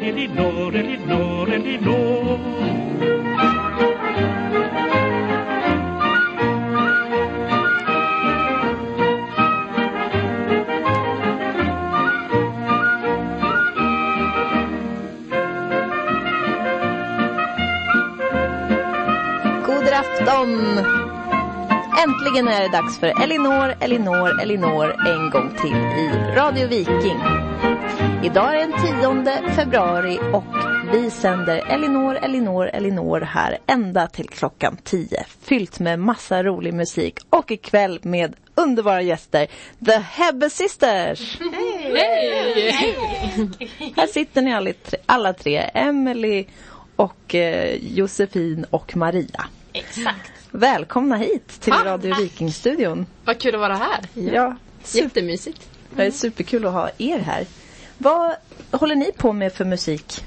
Elinor, Elinor, Elinor. God afton! Äntligen är det dags för Elinor, Elinor, Elinor en gång till i Radio Viking. Idag är den 10 februari och vi sänder Elinor, Elinor, Elinor här ända till klockan 10. Fyllt med massa rolig musik och ikväll med underbara gäster, The Hebbe Sisters! Här sitter ni alla tre, alla tre Emily och eh, Josefin och Maria. Exakt. Välkomna hit till Ah, Radio Viking-studion. Vad kul att vara här. Ja, super, Jättemysigt. det är superkul att ha er här. Vad håller ni på med för musik?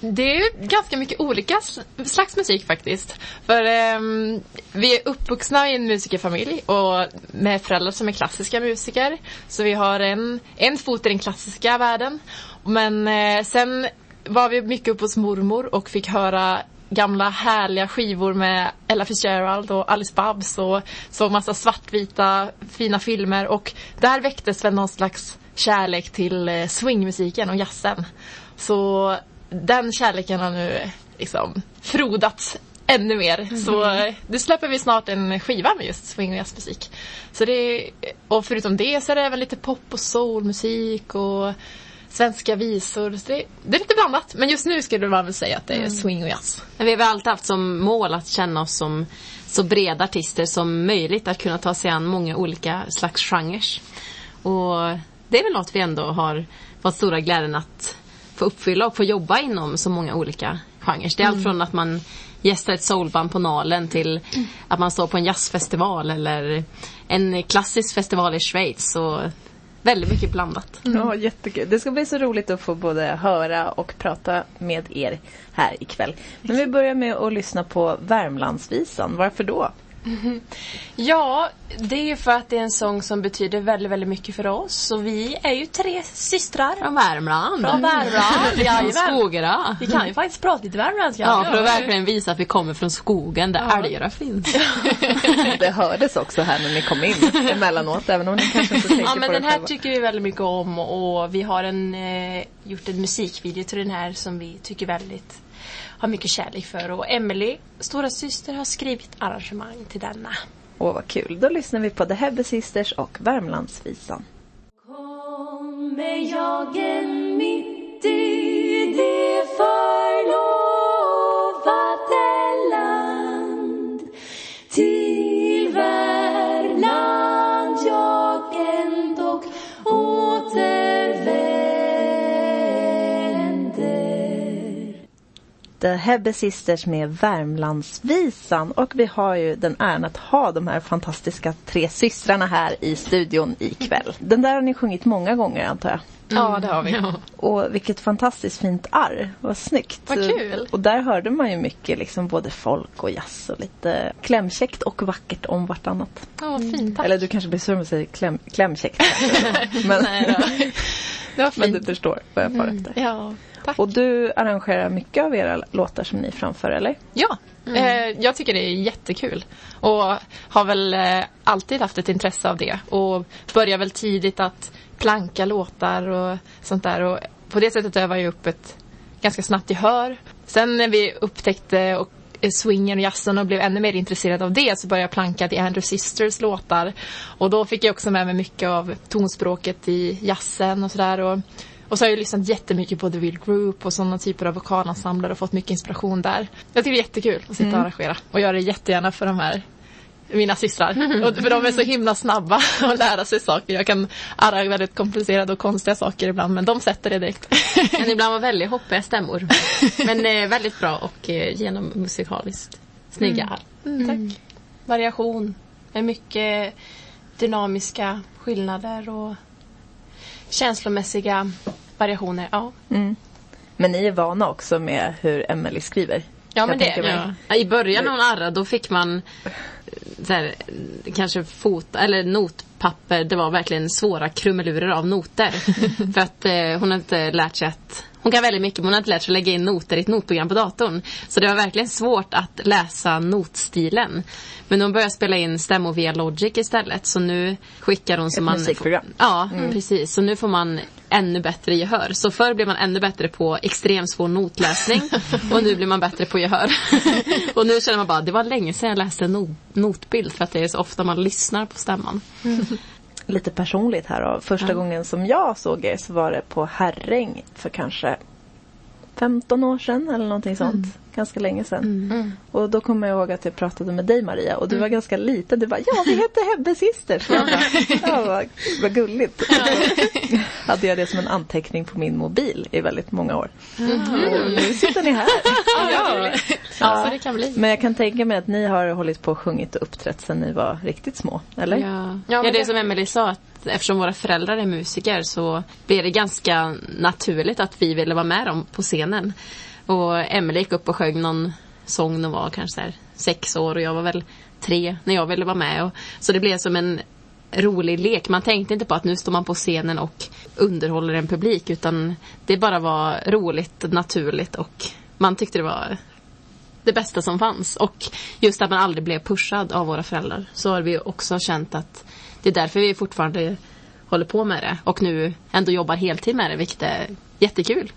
Det är ju ganska mycket olika slags musik faktiskt. För ehm, vi är uppvuxna i en musikerfamilj och med föräldrar som är klassiska musiker. Så vi har en, en fot i den klassiska världen. Men eh, sen var vi mycket uppe hos mormor och fick höra gamla härliga skivor med Ella Fitzgerald och Alice Babs och så massa svartvita fina filmer och där väcktes väl någon slags kärlek till eh, swingmusiken och jazzen. Så den kärleken har nu liksom frodats ännu mer. Så eh, nu släpper vi snart en skiva med just swing och jazzmusik. Så det, och förutom det så är det även lite pop och soulmusik och svenska visor. Så det, det är lite blandat. Men just nu skulle man väl säga att det är swing och jazz. Men vi har väl alltid haft som mål att känna oss som så breda artister som möjligt. Att kunna ta sig an många olika slags genrer. Och det är väl något vi ändå har fått stora glädjen att få uppfylla och få jobba inom så många olika genrer. Det är allt från att man gästar ett soulband på Nalen till att man står på en jazzfestival eller en klassisk festival i Schweiz. Så väldigt mycket blandat. Ja, jättekul. Det ska bli så roligt att få både höra och prata med er här ikväll. Men vi börjar med att lyssna på Värmlandsvisan. Varför då? Ja, det är ju för att det är en sång som betyder väldigt, väldigt mycket för oss. Och vi är ju tre systrar. Från Värmland. Från Värmland. Från Jajamän. Skogarna. Vi kan ju faktiskt prata lite värmländska. Ja, för att verkligen visa att vi kommer från skogen där älgarna finns. Det hördes också här när ni kom in emellanåt, även om ni kanske inte tänkte Ja på men det den här själva. tycker vi väldigt mycket om och vi har en, eh, gjort en musikvideo till den här som vi tycker väldigt har mycket kärlek för och Emily, stora syster har skrivit arrangemang till denna. Åh, vad kul. Då lyssnar vi på The Hebbe Sisters och Värmlandsvisan. Kommer jag en mitt i det förlovade The Hebbe Sisters med Värmlandsvisan. Och vi har ju den äran att ha de här fantastiska tre systrarna här i studion ikväll. Den där har ni sjungit många gånger antar jag. Ja, det har vi. Och vilket fantastiskt fint arr. Vad snyggt. Vad kul. Och där hörde man ju mycket liksom både folk och jazz och lite klämkäckt och vackert om vartannat. Ja, vad fint. Tack. Eller du kanske blir sur om jag säger kläm, klämkäckt. men, Det men du fint. förstår vad jag far efter. Ja, tack. Och du arrangerar mycket av era låtar som ni framför eller? Ja, eh, jag tycker det är jättekul. Och har väl eh, alltid haft ett intresse av det. Och börjar väl tidigt att planka låtar och sånt där. Och på det sättet övar jag upp ett ganska snabbt gehör. Sen när vi upptäckte och swingen och jazzen och blev ännu mer intresserad av det så började jag planka till Andrew Sisters låtar. Och då fick jag också med mig mycket av tonspråket i jazzen och sådär. Och, och så har jag lyssnat jättemycket på The Real Group och sådana typer av vokalensembler och fått mycket inspiration där. Jag tycker det är jättekul att sitta och arrangera och göra det jättegärna för de här mina systrar. Och för de är så himla snabba att lära sig saker. Jag kan arra väldigt komplicerade och konstiga saker ibland men de sätter det direkt. Men ibland var väldigt hoppiga stämmor. Men eh, väldigt bra och eh, genom musikaliskt snygga. Tack. Variation. Är mycket dynamiska skillnader och känslomässiga variationer. Ja, Men ni är vana också med hur Emily skriver. ja men det är. Ja. I början när hon arrade då fick man här, kanske fot, eller notpapper. Det var verkligen svåra krumelurer av noter. För att eh, hon har inte lärt sig att hon kan väldigt mycket men hon har inte lärt sig att lägga in noter i ett notprogram på datorn. Så det var verkligen svårt att läsa notstilen. Men hon började spela in stämmor via Logic istället. Så nu skickar hon Ett man... musikprogram. Ja, precis. Så nu får man ännu bättre gehör. Så förr blev man ännu bättre på extremt svår notläsning och nu blir man bättre på gehör. och nu känner man bara, det var länge sedan jag läste en no- notbild för att det är så ofta man lyssnar på stämman. Lite personligt här då. Första gången som jag såg er så var det på Herräng för kanske 15 år sedan eller någonting sånt. Ganska länge sedan. Och då kommer jag ihåg att jag pratade med dig Maria och du var ganska liten. Du bara, ja vi heter Hebbe Sisters. Jag bara, ja vad, gulligt. hade jag det som en anteckning på min mobil i väldigt många år. Och nu sitter ni här. Ja, ja, så det kan bli. Men jag kan tänka mig att ni har hållit på och sjungit och uppträtt sedan ni var riktigt små, eller? Ja, Ja, ja, det är det- som Emelie sa, att eftersom våra föräldrar är musiker så blir det ganska naturligt att vi ville vara med dem på scenen. Och Emelie gick upp och sjöng någon sång när hon var kanske så sex år och jag var väl tre när jag ville vara med. Och, så det blev som en rolig lek. Man tänkte inte på att nu står man på scenen och underhåller en publik utan det bara var roligt, naturligt och man tyckte det var det bästa som fanns. Och just att man aldrig blev pushad av våra föräldrar. Så har vi också känt att det är därför vi fortfarande håller på med det. Och nu ändå jobbar heltid med det, vilket är jättekul.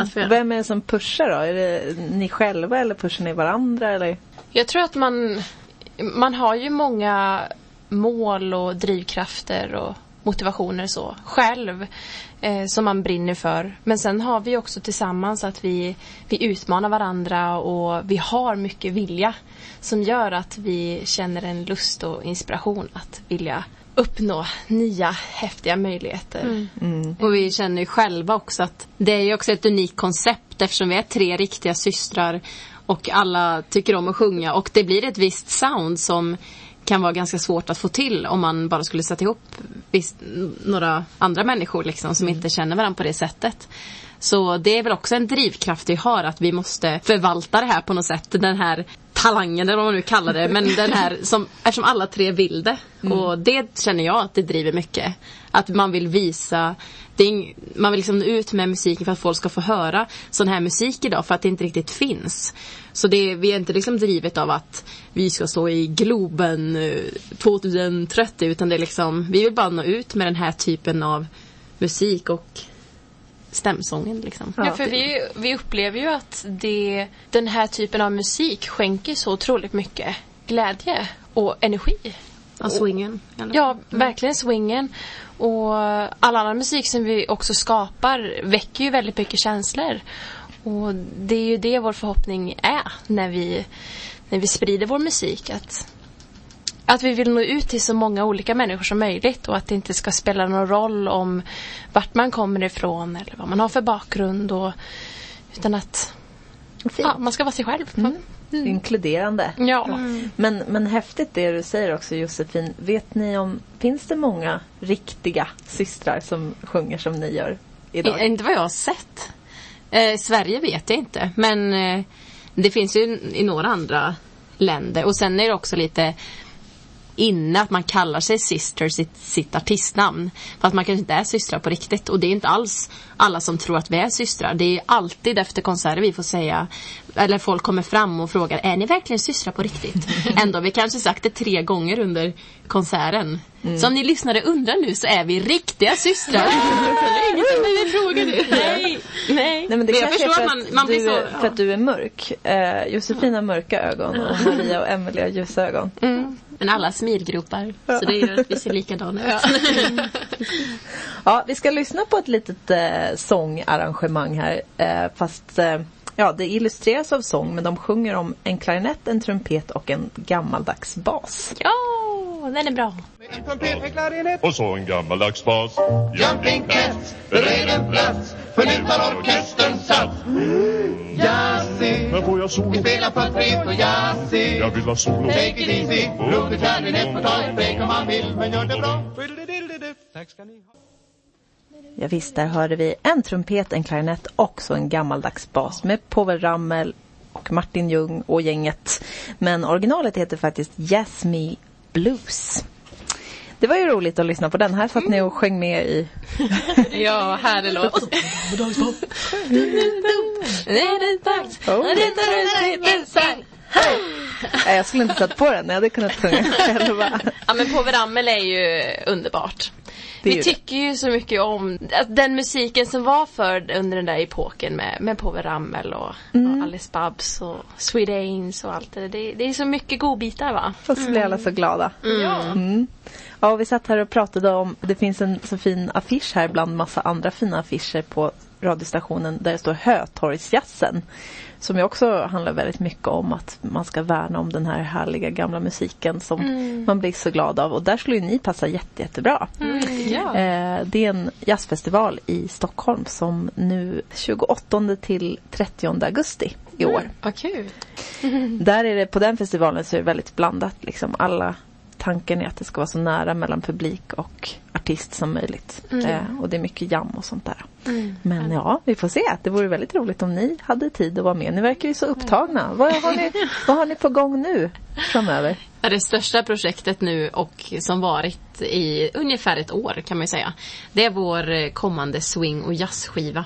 Att få göra. Vem är det som pushar då? Är det ni själva eller pushar ni varandra? Eller? Jag tror att man, man har ju många mål och drivkrafter och motivationer så själv eh, som man brinner för. Men sen har vi också tillsammans att vi, vi utmanar varandra och vi har mycket vilja som gör att vi känner en lust och inspiration att vilja uppnå nya häftiga möjligheter. Och vi känner ju själva också att det är ju också ett unikt koncept eftersom vi är tre riktiga systrar och alla tycker om att sjunga och det blir ett visst sound som kan vara ganska svårt att få till om man bara skulle sätta ihop visst, några andra människor liksom som inte känner varandra på det sättet. Så det är väl också en drivkraft vi har att vi måste förvalta det här på något sätt. Den här talangen eller vad man nu kallar det. Men den här som, eftersom alla tre vill det. Och det känner jag att det driver mycket. Att man vill visa är, man vill liksom nå ut med musiken för att folk ska få höra sån här musik idag för att det inte riktigt finns. Så det vi är inte liksom drivet av att vi ska stå i Globen eh, 2030 utan det är liksom, vi vill bara nå ut med den här typen av musik och stämsången liksom. Ja, för vi, vi upplever ju att det, den här typen av musik skänker så otroligt mycket glädje och energi. Ja, swingen. eller? Ja, verkligen swingen. Och all annan musik som vi också skapar väcker ju väldigt mycket känslor. Och det är ju det vår förhoppning är när vi, när vi sprider vår musik. Att, att vi vill nå ut till så många olika människor som möjligt och att det inte ska spela någon roll om vart man kommer ifrån eller vad man har för bakgrund. Och, utan att ja, man ska vara sig själv. Inkluderande. Ja. Men, men häftigt det du säger också Josefin. Vet ni om, finns det många riktiga systrar som sjunger som ni gör idag? I- Inte vad jag har sett. Eh, Sverige vet jag inte. Men eh, det finns ju i några andra länder. Och sen är det också lite inne att man kallar sig sister sitt, sitt artistnamn. Fast man kanske inte är systrar på riktigt. Och det är inte alls alla som tror att vi är systrar. Det är alltid efter konserter vi får säga eller folk kommer fram och frågar är ni verkligen systrar på riktigt? Ändå har vi kanske sagt det tre gånger under konserten. Så om ni lyssnare undrar nu så är vi riktiga systrar. det är ingen som vill fråga det. Nej, nej. Nej, men det Men jag förstår för att man- man du, blir så- är- för att du är mörk. Eh, Josefin har mörka ögon och Maria och Emelie har ljusa ögon. Men alla smilgropar. Så det gör att vi ser likadana ut. Ja, vi ska lyssna på ett litet eh, sångarrangemang här. Eh, fast eh, ja, det illustreras av sång men de sjunger om en klarinett, en trumpet och en gammaldags bas. Ja, den är bra. En och så en gammaldags bas. Jumping cats, bered en plats, för nu tar orkestern sats. Jazzy, men får jag solo? Vi spelar på trumpet och jazzy. Jag vill ha solo. Take it easy, Roger klarinett får ta ett break om man vill, men gör det bra. Tack ska ni ha. Ja, visst, där hörde vi en trumpet, en klarinett och så en gammaldags bas med Povel Ramel och Martin Ljung och gänget. Men originalet heter faktiskt Yes Me Blues. Det var ju roligt att lyssna på den. Här satt ni och sjöng med i... Ja, härlig låt. Nej, jag skulle inte tagit på den. Jag hade kunnat sjunga själva. Ja men Povel Ramel är ju underbart. Det Vi ju tycker ju så mycket om den musiken som var för under den där epoken med, med Povel Ramel och, och Alice Babs och Sweet Ains och allt det där. Det, det är så mycket godbitar va? Och så blir alla så glada. Ja. Mm. Ja, vi satt här och pratade om, det finns en så fin affisch här bland massa andra fina affischer på radiostationen där det står Hötorgsjazzen. Som ju också handlar väldigt mycket om att man ska värna om den här härliga gamla musiken som man blir så glad av. Och där skulle ju ni passa jätte, jättebra. Ja. Eh, det är en jazzfestival i Stockholm som nu 28 till 30 augusti i år. Vad kul. Där är det, på den festivalen så är det väldigt blandat. Liksom. Alla tanken är att det ska vara så nära mellan publik och artist som möjligt. Eh, och det är mycket jam och sånt där. Men ja, vi får se. Det vore väldigt roligt om ni hade tid att vara med. Ni verkar ju så upptagna. Vad har ni, vad har ni på gång nu framöver? Ja, Det största projektet nu och som varit i ungefär ett år kan man ju säga. Det är vår eh, kommande swing och jazzskiva.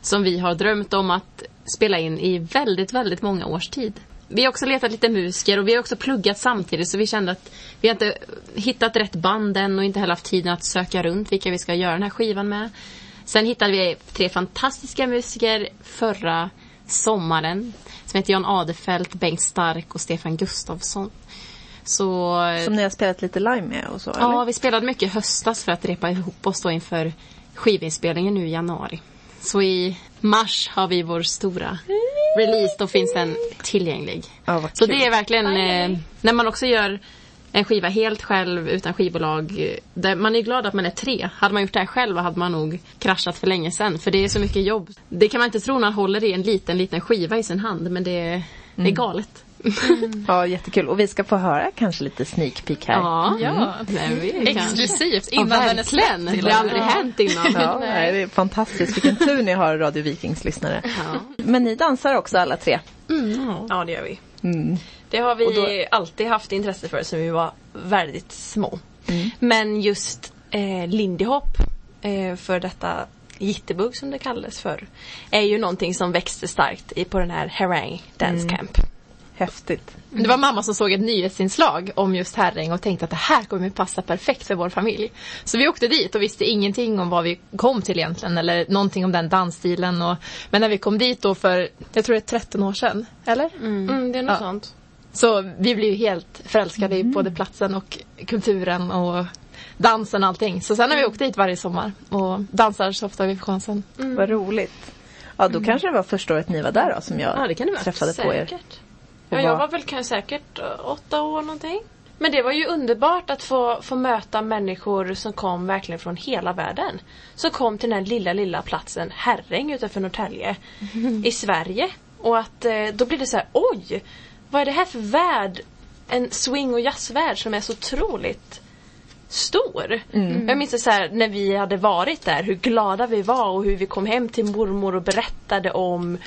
Som vi har drömt om att spela in i väldigt, väldigt många års tid. Vi har också letat lite musiker och vi har också pluggat samtidigt så vi kände att vi har inte hittat rätt band än och inte heller haft tiden att söka runt vilka vi ska göra den här skivan med. Sen hittade vi tre fantastiska musiker förra sommaren som heter Jan Adefelt, Bengt Stark och Stefan Gustafsson. Så Som ni har spelat lite live med och så? Ja, eller? vi spelade mycket höstas för att repa ihop oss då inför skivinspelningen nu i januari. Så i mars har vi vår stora release, då finns den tillgänglig. Vad Så kul. det är verkligen eh, när man också gör en skiva helt själv utan skivbolag. Där man är glad att man är tre. Hade man gjort det här själv hade man nog kraschat för länge sedan. För det är så mycket jobb. Det kan man inte tro när man håller i en liten, liten skiva i sin hand. Men det är, det är galet. Ja, jättekul. Och vi ska få höra kanske lite sneak peek här. Ja, Ja. kanske. Exklusivt Ja, innan den är släppt Det har aldrig hänt innan. Ja, nej, det är fantastiskt. Vilken tur ni har Radio Vikings lyssnare. Ja. Men ni dansar också alla tre. Ja det gör vi. Mm. Det har vi Och då- alltid haft intresse för sen vi var väldigt små. Men just eh, Lindy Hop, eh, för detta jitterbug som det kallades för, är ju någonting som växte starkt i, på den här Harang Dance Camp. Häftigt. Det var mamma som såg ett nyhetsinslag om just Herräng och tänkte att det här kommer passa perfekt för vår familj. Så vi åkte dit och visste ingenting om vad vi kom till egentligen eller någonting om den dansstilen. Och, men när vi kom dit då för, jag tror det är 13 år sedan, eller? Mm, det är något Ja. sånt. Så vi blev ju helt förälskade i både platsen och kulturen och dansen och allting. Så sen har vi åkt dit varje sommar och dansar så ofta vi får chansen. Vad roligt. Ja, då kanske det var första året ni var där då som jag Ja, träffade på er. Ja, jag var väl kanske säkert eh, åtta år någonting. Men det var ju underbart att få, få möta människor som kom verkligen från hela världen. Som kom till den här lilla, lilla platsen Herräng utanför Norrtälje i Sverige. Och att eh, då blir det så här, oj! Vad är det här för värld? En swing och jazzvärld som är så otroligt stor. Jag minns så här när vi hade varit där, hur glada vi var och hur vi kom hem till mormor och berättade om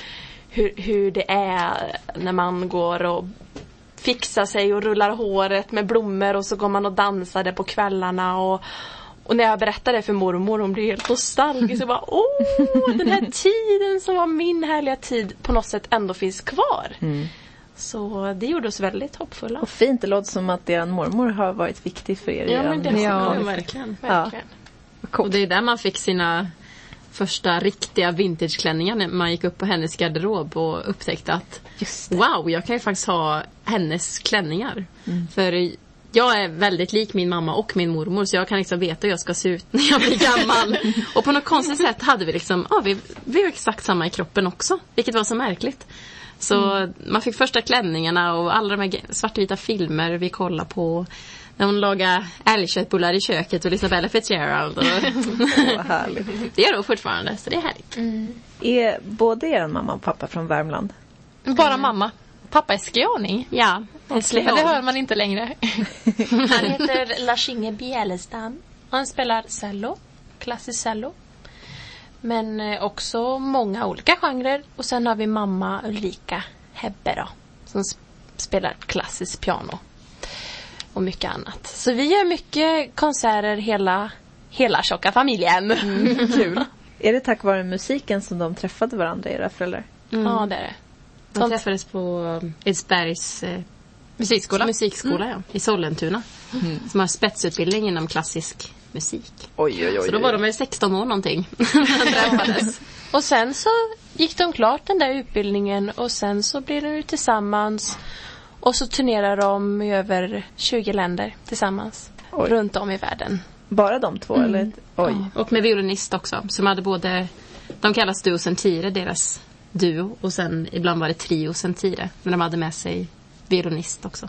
hur, hur det är när man går och fixar sig och rullar håret med blommor och så går man och dansar där på kvällarna och och när jag berättade det för mormor, hon blev helt nostalgisk och bara åh, den här tiden som var min härliga tid på något sätt ändå finns kvar. Så det gjorde oss väldigt hoppfulla. Och fint, det låter som att er mormor har varit viktig för er. Ja, men en- det har Ja, ja, verkligen. verkligen. Och det är där man fick sina första riktiga vintageklänningar när man gick upp på hennes garderob och upptäckte att wow, jag kan ju faktiskt ha hennes klänningar. För jag är väldigt lik min mamma och min mormor så jag kan liksom veta hur jag ska se ut när jag blir gammal. och på något konstigt sätt hade vi liksom, ja vi, vi var exakt samma i kroppen också. Vilket var så märkligt. Så man fick första klänningarna och alla de här svartvita filmer vi kollade på. När hon lagade älgköttbullar i köket och lyssnade på Ella Fitzgerald. Och det gör hon fortfarande, så det är härligt. Är både er mamma och pappa från Värmland? Bara mamma. Pappa är skåning. Ja, Men det hör man inte längre. Han heter Lars-Inge Bjälestam. Han spelar cello, klassisk cello. Men eh, också många olika genrer. Och sen har vi mamma Ulrika Hebbe då. Som sp- spelar klassiskt piano. Och mycket annat. Så vi gör mycket konserter hela, hela tjocka familjen. Kul. Är det tack vare musiken som de träffade varandra, era föräldrar? Ja, det är det. De träffades på Edsbergs eh, Musikskola. musikskola ja, i Sollentuna. Som har spetsutbildning inom klassisk musik. Oj, oj, Så då var de väl 16 år någonting när de träffades. Och sen så gick de klart den där utbildningen och sen så blev de ju tillsammans. Och så turnerar de i över 20 länder tillsammans. Oj. Runt om i världen. Bara de två, eller? Oj. Och med violinist också. Så de hade både, de kallas Duo Sentire, deras duo. Och sen ibland var det Trio Sentire. Men de hade med sig violinist också.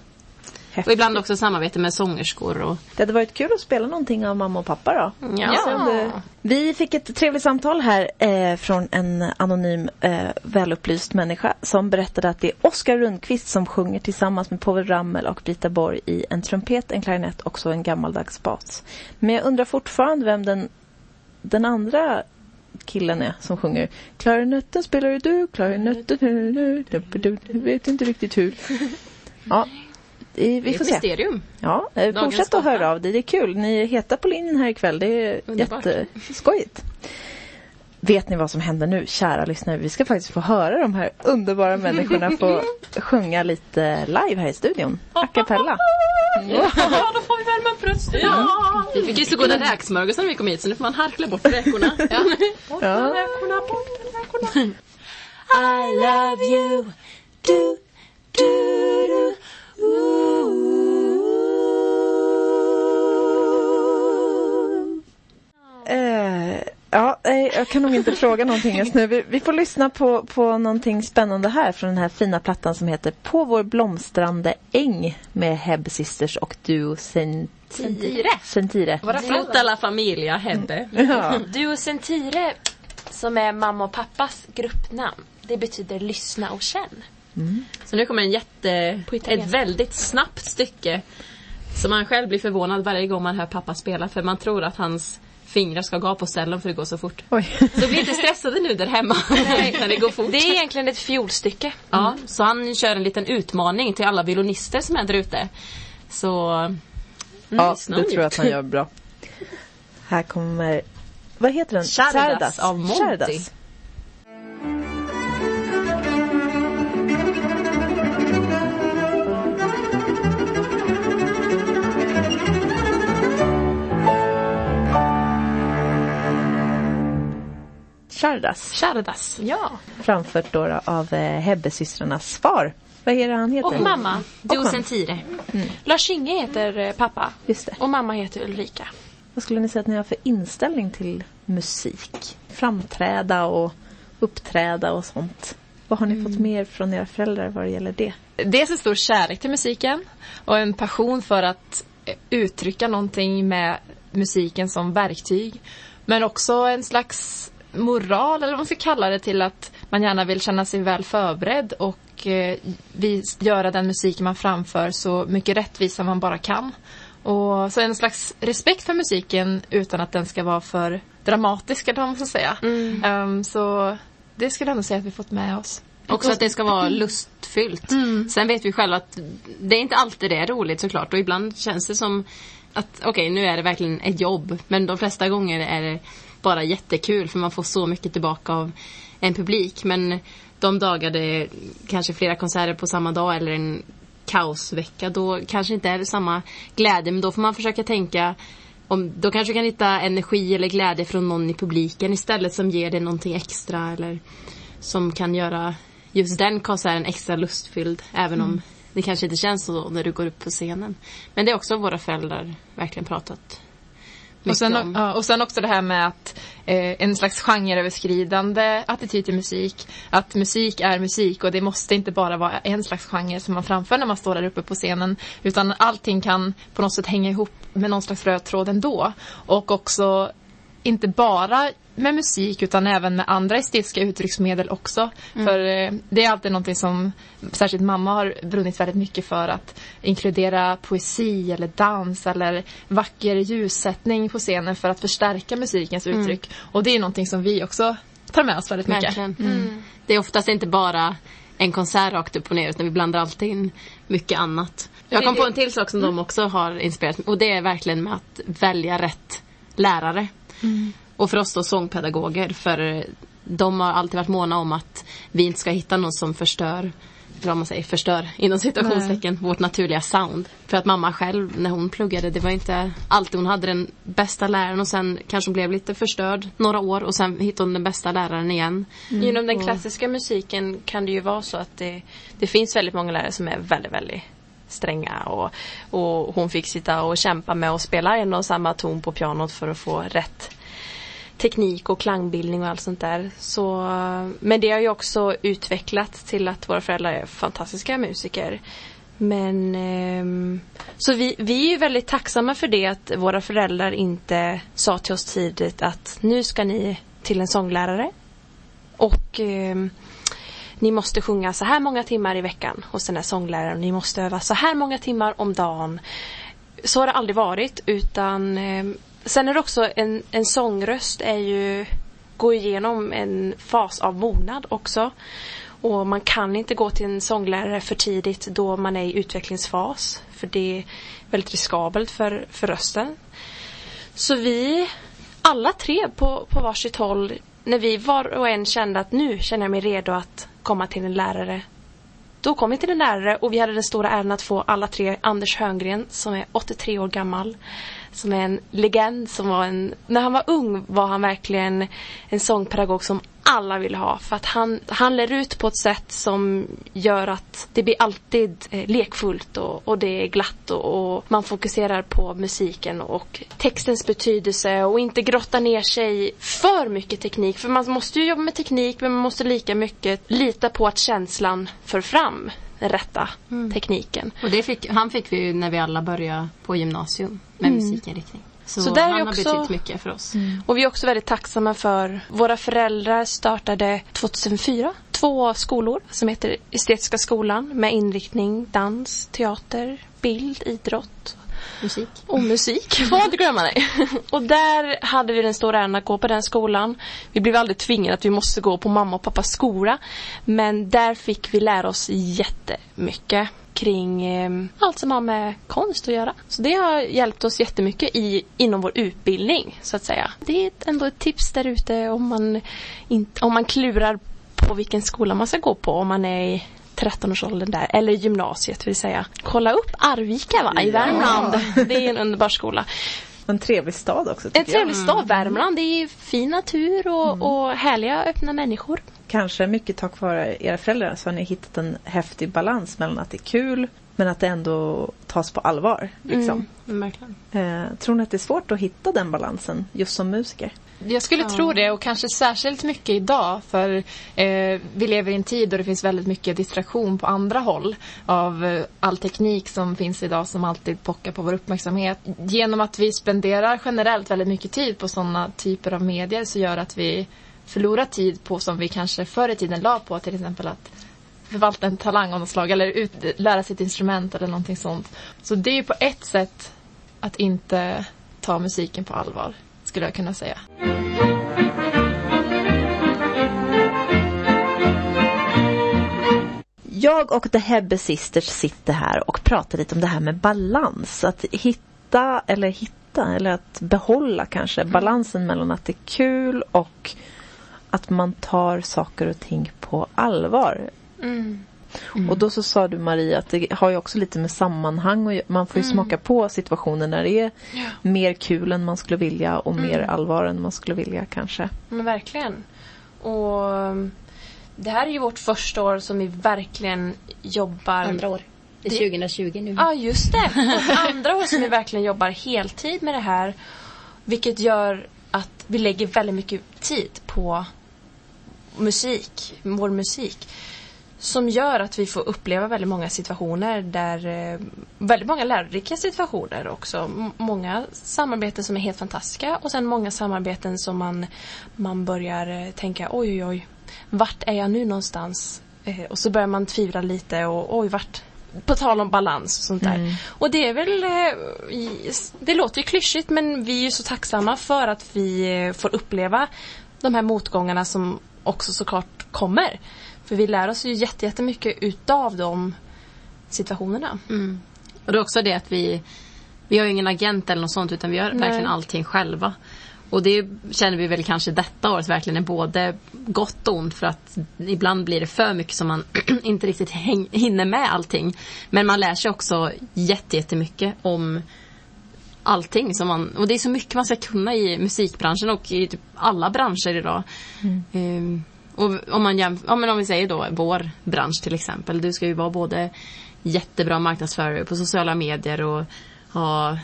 Och Häftigt. ibland också samarbete med sångerskor. Och, Det hade varit kul att spela någonting av mamma och pappa då. Ja. Det- Vi fick ett trevligt samtal här eh, från en anonym eh, välupplyst människa som berättade att det är Oskar Rundqvist som sjunger tillsammans med Povel Ramel och Brita Borg i en trumpet, en klarinett och så en gammaldags bas. Men jag undrar fortfarande vem den, den andra killen är som sjunger Klarinetten spelar ju du, klarinetten du vet inte riktigt hur. Ja, vi det är får se. mysterium. Ja, eh, Dagens fortsätt att höra av dig. Det är kul. Ni är heta på linjen här ikväll. Det är Underbart. jätteskojigt. Vet ni vad som händer nu, kära lyssnare? Vi ska faktiskt få höra de här underbara människorna få sjunga lite live här i studion. A cappella. Ja, då får vi värma upp rösten. Ja. Vi fick ju så goda räksmörgåsar när vi kom hit så nu får man harkla bort räkorna. Ja. Ja. I love you. Do, do, do. Eh, ja, jag kan nog inte fråga någonting just nu. Vi, vi får lyssna på, på någonting spännande här från den här fina plattan som heter På vår blomstrande äng med Heb Sisters och Duo Sentire. Sentire. Frutta la Familia Hebbe. Ja. Duo Sentire, som är mamma och pappas gruppnamn, det betyder lyssna och känn. Så nu kommer en jätte, ett väldigt snabbt stycke. Som man själv blir förvånad varje gång man hör pappa spela för man tror att hans fingrar ska gå på ställen för det går så fort. Oj. Så bli inte stressade nu där hemma när det går fort. Det är egentligen ett fiolstycke. Ja, så han kör en liten utmaning till alla violinister som är där ute. Så Ja, lyssna det tror jag att han gör bra. Här kommer... Vad heter den? Sardas av Monty. Sardas. Sardas. Chardas. Ja. Framfört då, av eh, Hebbesystrarnas far. Vad är det han heter? Och mamma. Duo Sentire. Lars-Inge heter eh, pappa. Just det. Och mamma heter Ulrika. Vad skulle ni säga att ni har för inställning till musik? Framträda och uppträda och sånt. Vad har ni fått mer från era föräldrar vad det gäller det? Dels en stor kärlek till musiken och en passion för att eh, uttrycka någonting med musiken som verktyg. Men också en slags moral, eller vad man ska kalla det, till att man gärna vill känna sig väl förberedd och eh, vis, göra den musiken man framför så mycket rättvisa man bara kan. Och så en slags respekt för musiken utan att den ska vara för dramatisk, eller vad man ska säga. Ehm, så det skulle jag ändå säga att vi fått med oss. Också att det ska vara lustfyllt. Sen vet vi själva att det är inte alltid det är roligt såklart och ibland känns det som att okej nu är det verkligen ett jobb men de flesta gånger är det bara jättekul för man får så mycket tillbaka av en publik. Men de dagar det är kanske flera konserter på samma dag eller en kaosvecka då kanske inte är det samma glädje. Men då får man försöka tänka om, då kanske du kan hitta energi eller glädje från någon i publiken istället som ger dig någonting extra eller som kan göra just den konserten extra lustfylld även om det kanske inte känns så när du går upp på scenen. Men det är också våra föräldrar verkligen pratat Och sen, om. ja, och sen också det här med att eh, en slags genreöverskridande attityd till musik. Att musik är musik och det måste inte bara vara en slags genre som man framför när man står där uppe på scenen. Utan allting kan på något sätt hänga ihop med någon slags röd tråd ändå. Och också inte bara med musik utan även med andra estetiska uttrycksmedel också. För eh, det är alltid någonting som särskilt mamma har brunnit väldigt mycket för att inkludera poesi eller dans eller vacker ljussättning på scenen för att förstärka musikens uttryck. Och det är någonting som vi också tar med oss väldigt mycket. Verkligen. Det är oftast inte bara en konsert rakt upp och ner utan vi blandar alltid in mycket annat. Jag kom på en till sak som de också har inspirerat och det är verkligen med att välja rätt lärare. Och för oss då sångpedagoger för de har alltid varit måna om att vi inte ska hitta någon som förstör eller vad man säger, förstör inom citationstecken vårt naturliga sound. För att mamma själv när hon pluggade det var inte alltid hon hade den bästa läraren och sen kanske hon blev lite förstörd några år och sen hittade hon den bästa läraren igen. Inom den klassiska musiken kan det ju vara så att det, det finns väldigt många lärare som är väldigt, väldigt stränga och, och hon fick sitta och kämpa med att spela en och samma ton på pianot för att få rätt teknik och klangbildning och allt sånt där. Så, men det har ju också utvecklats till att våra föräldrar är fantastiska musiker. Men eh, så vi, vi är ju väldigt tacksamma för det att våra föräldrar inte sa till oss tidigt att nu ska ni till en sånglärare och eh, ni måste sjunga så här många timmar i veckan hos den här sångläraren. Ni måste öva så här många timmar om dagen. Så har det aldrig varit utan eh, sen är det också en, en sångröst är ju går igenom en fas av mognad också. Och man kan inte gå till en sånglärare för tidigt då man är i utvecklingsfas. För det är väldigt riskabelt för, för rösten. Så vi, alla tre på, på varsitt håll, när vi var och en kände att nu känner jag mig redo att komma till en lärare. Då kom vi till en lärare och vi hade den stora äran att få alla tre Anders Höngren som är 83 år gammal. Som är en legend som var en, när han var ung var han verkligen en sångpedagog som alla ville ha för att han, han lär ut på ett sätt som gör att det blir alltid eh, lekfullt och, och det är glatt och, och man fokuserar på musiken och textens betydelse och inte grotta ner sig för mycket teknik för man måste ju jobba med teknik men man måste lika mycket lita på att känslan för fram den rätta tekniken. Och det fick, han fick vi ju när vi alla började på gymnasium med musikinriktning. Så, Så där är han också- har betytt mycket för oss. Och vi är också väldigt tacksamma för våra föräldrar startade 2004 två skolor som heter Estetiska skolan med inriktning dans, teater, bild, idrott Musik. och musik. Får inte glömma det. Och där hade vi den stora äran att gå på den skolan. Vi blev aldrig tvingade att vi måste gå på mamma och pappas skola. Men där fick vi lära oss jättemycket kring eh, allt som har med konst att göra. Så det har hjälpt oss jättemycket i, inom vår utbildning så att säga. Det är ett- ändå ett tips där ute om man, inte, om man klurar på vilken skola man ska gå på om man är i 13-årsåldern där, eller gymnasiet vill säga. Kolla upp Arvika va, i Värmland. Det är en underbar skola. En trevlig stad också En trevlig stad, Värmland. Det är fin natur och, och härliga öppna människor. Kanske mycket tack vare era föräldrar så har ni hittat en häftig balans mellan att det är kul men att det ändå tas på allvar. Liksom. Mm, verkligen. Eh, tror ni att det är svårt att hitta den balansen just som musiker? Jag skulle tro det och kanske särskilt mycket idag för eh, vi lever i en tid då det finns väldigt mycket distraktion på andra håll av eh, all teknik som finns idag som alltid pockar på vår uppmärksamhet. Genom att vi spenderar generellt väldigt mycket tid på sådana typer av medier så gör att vi Förlora tid på som vi kanske förr i tiden la på till exempel att förvalta en talang av något slag eller ut, lära sig ett instrument eller någonting sånt. Så det är ju på ett sätt att inte ta musiken på allvar skulle jag kunna säga. Jag och The Hebbe Sisters sitter här och pratar lite om det här med balans. Att hitta, eller hitta, eller att behålla kanske balansen mellan att det är kul och att man tar saker och ting på allvar. Och då så sa du Maria att det har ju också lite med sammanhang och man får ju smaka på situationer när det är mer kul än man skulle vilja och mer allvar än man skulle vilja kanske. Men verkligen. Och um, det här är ju vårt första år som vi verkligen jobbar Andra år. Det är 2020 nu. Ja, just det. Vårt andra år som vi verkligen jobbar heltid med det här. Vilket gör att vi lägger väldigt mycket tid på musik, vår musik. Som gör att vi får uppleva väldigt många situationer där, eh, väldigt många lärorika situationer också. Många samarbeten som är helt fantastiska och sen många samarbeten som man, man börjar eh, tänka oj oj oj, vart är jag nu någonstans? Eh, och så börjar man tvivla lite och oj vart, på tal om balans och sånt där. Och det är väl, det låter ju klyschigt men vi är så tacksamma för att vi får uppleva de här motgångarna som också såklart kommer. För vi lär oss ju jätte- jättemycket utav de situationerna. Och det är också det att vi, vi har ju ingen agent eller något sånt utan vi gör Nej. verkligen allting själva. Och det känner vi väl kanske detta året verkligen är både gott och ont för att ibland blir det för mycket som man inte riktigt häng, hinner med allting. Men man lär sig också jätte- jättemycket om allting som man, och det är så mycket man ska kunna i musikbranschen och i typ alla branscher idag. Ehm, och om man jämf- ja, men om vi säger då vår bransch till exempel. Du ska ju vara både jättebra marknadsförare på sociala medier och ha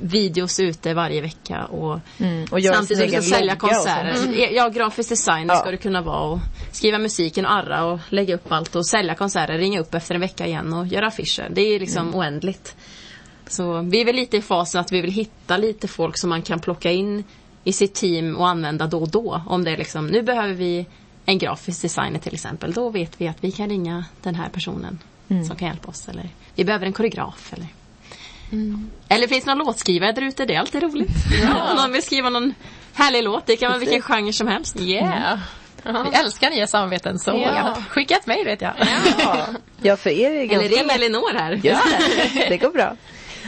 videos ute varje vecka och Mm, och samtidigt ska sälja konserter. sånt. Ja, grafisk design Ja. ska du kunna vara och skriva musiken och arra och lägga upp allt och sälja konserter, ringa upp efter en vecka igen och göra affischer. Det är liksom Mm. oändligt. Så vi är väl lite i fasen att vi vill hitta lite folk som man kan plocka in i sitt team och använda då och då. Om det är liksom, nu behöver vi en grafisk designer till exempel. Då vet vi att vi kan ringa den här personen Mm. som kan hjälpa oss. Eller vi behöver en koreograf eller eller finns det någon låtskrivare där ute? Det är alltid roligt. Om någon vill skriva någon härlig låt. Det kan vara vilken genre som helst. Yeah. Vi älskar nya samarbeten så Ja. skicka ett mejl vet jag. Ja. ja, för er är det Eller ganska ring lätt. Elinor här. Just det, det går bra.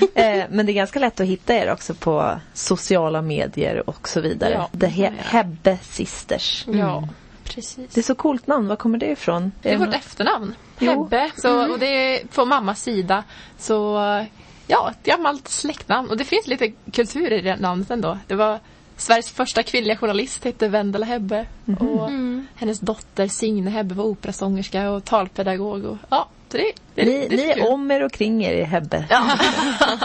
Eh, men det är ganska lätt att hitta er också på sociala medier och så vidare. Ja. The He- Hebbe Sisters. Ja, precis. Det är så coolt namn, var kommer det ifrån? Det är vårt efternamn. Jo. Hebbe. Så, och det är på mammas sida. Så ja, ett gammalt släktnamn. Och det finns lite kultur i det namnet ändå. Det var Sveriges första kvinnliga journalist hette Vendela Hebbe. Och hennes dotter Signe Hebbe var operasångerska och talpedagog. Och, ja, så det, det, Ni, det ni är om er och kring er i Hebbe. Ja.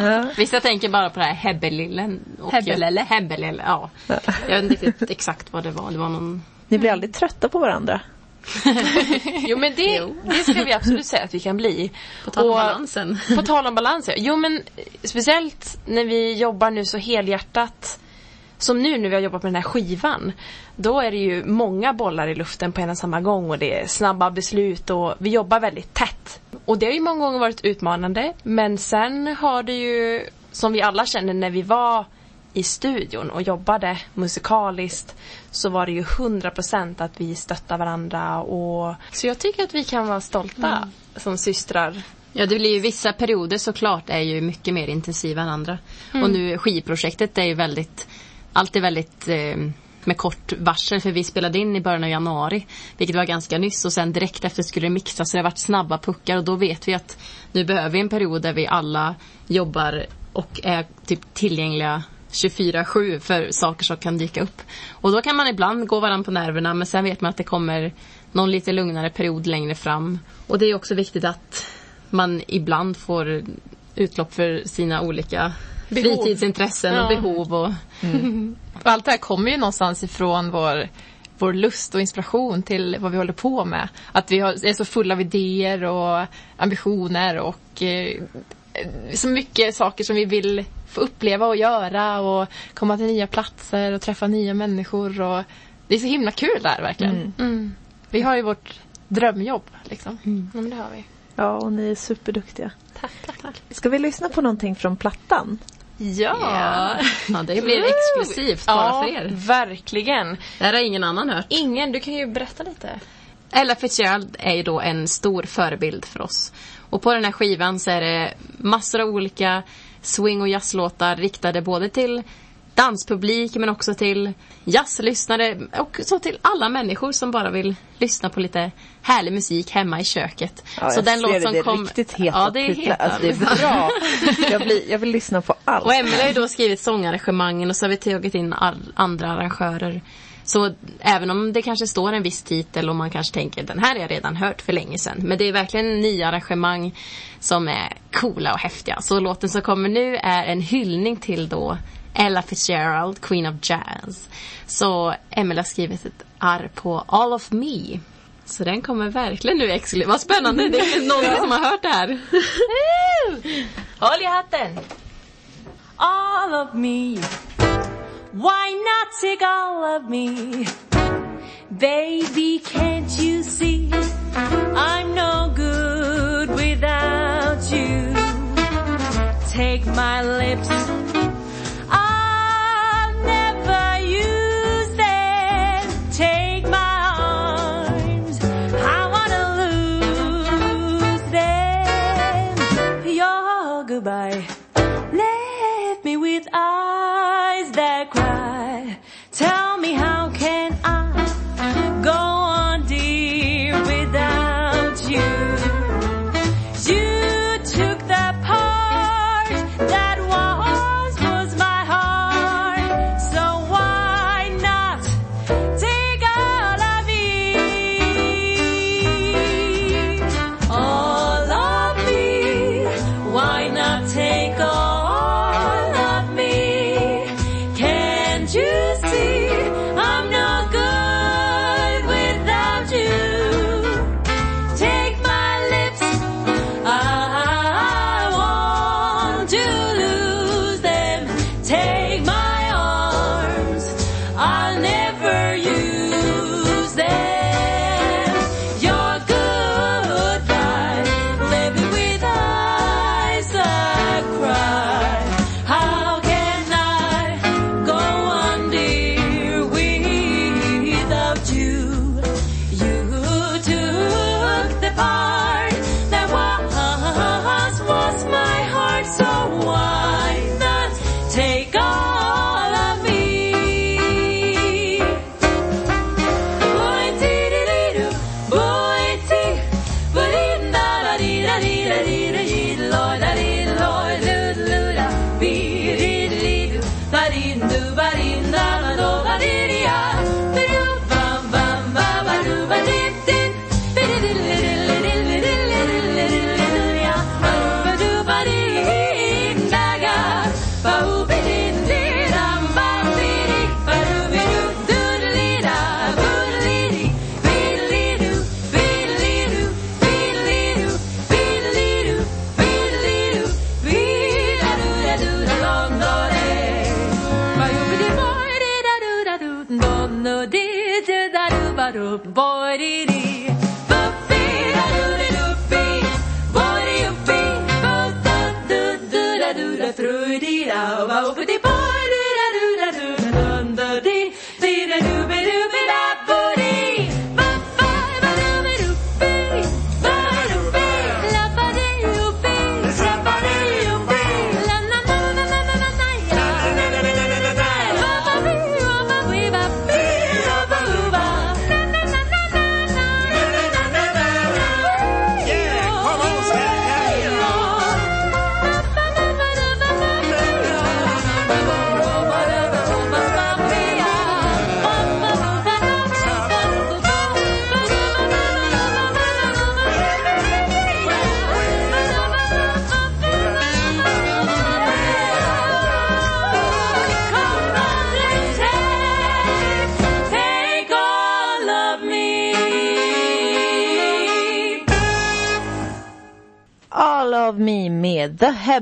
Ja. Vissa tänker bara på det här Hebbelillen. och- Hebbelelle. Hebbelelle, ja. Jag vet inte riktigt exakt vad det var. Det var någon... Ni blir aldrig trötta på varandra? Jo men det, Jo. det ska vi absolut säga att vi kan bli. På tal om Och- balansen. På tal om balans, ja. Jo men speciellt när vi jobbar nu så helhjärtat som nu när vi har jobbat med den här skivan. Då är det ju många bollar i luften på en och samma gång och det är snabba beslut och vi jobbar väldigt tätt. Och det har ju många gånger varit utmanande men sen har det ju, som vi alla känner när vi var i studion och jobbade musikaliskt så var det ju 100% att vi stöttar varandra och så jag tycker att vi kan vara stolta som systrar Ja, det blir ju vissa perioder såklart är ju mycket mer intensiva än andra. Och nu skivprojektet är ju väldigt, allt är väldigt eh, med kort varsel för vi spelade in i början av januari. Vilket var ganska nyss och sen direkt efter skulle det mixas så det har varit snabba puckar och då vet vi att nu behöver vi en period där vi alla jobbar och är typ tillgängliga 24-7 för saker som kan dyka upp. Och då kan man ibland gå varandra på nerverna men sen vet man att det kommer någon lite lugnare period längre fram. Och det är också viktigt att man ibland får utlopp för sina olika Behov. fritidsintressen och Ja. behov. Och, Och allt det här kommer ju någonstans ifrån vår, vår lust och inspiration till vad vi håller på med. Att vi har, är så fulla av idéer och ambitioner och eh, så mycket saker som vi vill få uppleva och göra och komma till nya platser och träffa nya människor. Och det är så himla kul där verkligen. Mm. Vi har ju vårt drömjobb liksom. Ja, men det har vi. Ja, och ni är superduktiga. Tack, tack, tack. Ska vi lyssna på någonting från plattan? Ja! ja, det blir exklusivt bara Ja, för er. verkligen. Det här har ingen annan hört. Ingen, du kan ju berätta lite. Ella Fitzgerald är ju då en stor förebild för oss. Och på den här skivan så är det massor av olika swing och jazzlåtar riktade både till danspublik men också till jazzlyssnare och så till alla människor som bara vill lyssna på lite härlig musik hemma i köket. Ja, så den låt som det är kom... riktigt heta ja, det är heta. Alltså, det är bra. Jag, blir, jag vill lyssna på allt. Och Emelie har ju då skrivit sångarrangemangen och så har vi tagit in andra arrangörer. Så även om det kanske står en viss titel och man kanske tänker den här har jag redan hört för länge sedan. Men det är verkligen nya arrangemang som är coola och häftiga. Så låten som kommer nu är en hyllning till då Ella Fitzgerald, Queen of Jazz. Så Emelie har skrivit ett arr på All of Me. Så den kommer verkligen nu exklusivt. Vad spännande, det är någon som har hört det här. Håll i hatten! all of me. Why not take all of me? Baby, can't you see? I'm no good without you. Take my lips.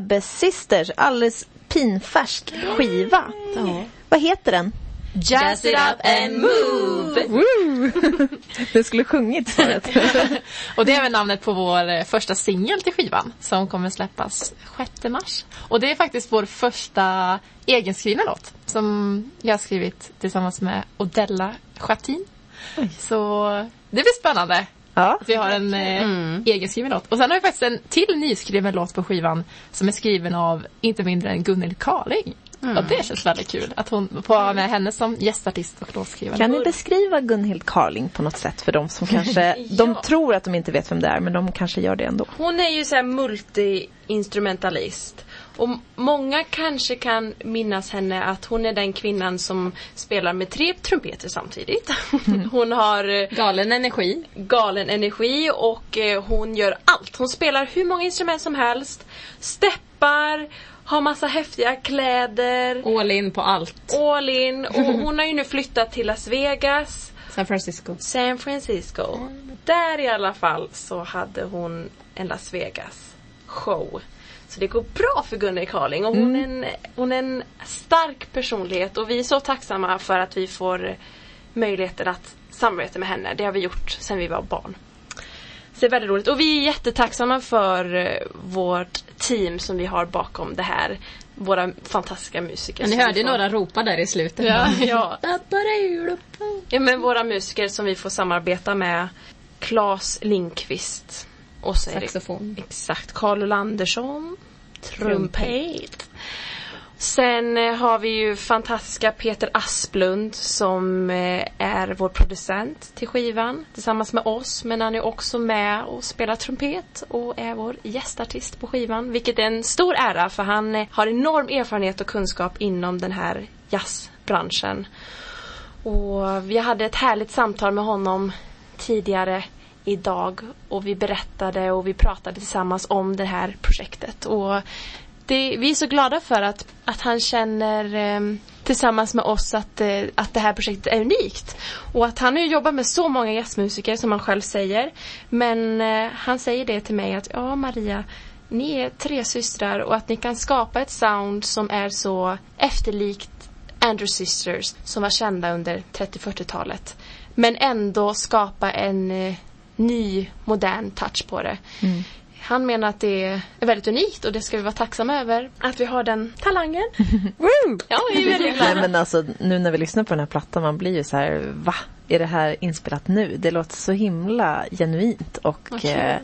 The Hebbe Sisters. Alldeles pinfärsk skiva. Vad heter den? Jazz it up and move! Woo! Den skulle sjungit förut. Och det är även namnet på vår eh, första singel till skivan som kommer släppas 6 mars. Och det är faktiskt vår första egenskrivna låt som jag har skrivit tillsammans med Odella Schatin. Så det blir spännande. Ja. Vi har en eh, egenskriven låt. Och sen har vi faktiskt en till nyskriven låt på skivan som är skriven av inte mindre än Gunhild Carling. Och det känns väldigt kul att hon får vara med henne som gästartist och låtskrivare. Kan ni beskriva Gunhild Carling på något sätt för de som kanske, de tror att de inte vet vem det är men de kanske gör det ändå. Hon är ju så här multi-instrumentalist. Och många kanske kan minnas henne att hon är den kvinnan som spelar med tre trumpeter samtidigt. Hon har eh, Galen energi. galen energi och eh, hon gör allt. Hon spelar hur många instrument som helst, steppar, har massa häftiga kläder, All in på allt. all in. Och hon har ju nu flyttat till Las Vegas. San Francisco. San Francisco. Där i alla fall så hade hon en Las Vegas show. Det går bra för Gunnel Carling och hon, är en, hon är en stark personlighet och vi är så tacksamma för att vi får möjligheter att samarbeta med henne. Det har vi gjort sedan vi var barn. Så det är väldigt roligt och vi är jättetacksamma för eh, vårt team som vi har bakom det här. Våra fantastiska musiker. Men ni hörde några ropa där i slutet. Ja, ja. Ja men våra musiker som vi får samarbeta med Claes Linkvist. Och så är det Saxofon. exakt Carl Olandersson. Trumpet. Sen eh, har vi ju fantastiska Peter Asplund som eh, är vår producent till skivan tillsammans med oss. Men han är också med och spelar trumpet och är vår gästartist på skivan. Vilket är en stor ära för han eh, har enorm erfarenhet och kunskap inom den här jazzbranschen. Och vi hade ett härligt samtal med honom tidigare idag och vi berättade och vi pratade tillsammans om det här projektet. Och det, vi är så glada för att, att han känner eh, tillsammans med oss att, eh, att det här projektet är unikt. Och att han har ju jobbat med så många jazzmusiker som han själv säger. Men eh, han säger det till mig att ja Maria, ni är tre systrar och att ni kan skapa ett sound som är så efterlikt Andrew Sisters som var kända under 30-40-talet. Men ändå skapa en eh, ny modern touch på det. Han menar att det är väldigt unikt och det ska vi vara tacksamma över. Att vi har den talangen. Ja, vi är väldigt Nej glada. men alltså nu när vi lyssnar på den här plattan man blir ju så här va? Är det här inspelat nu? Det låter så himla genuint och kul. eh,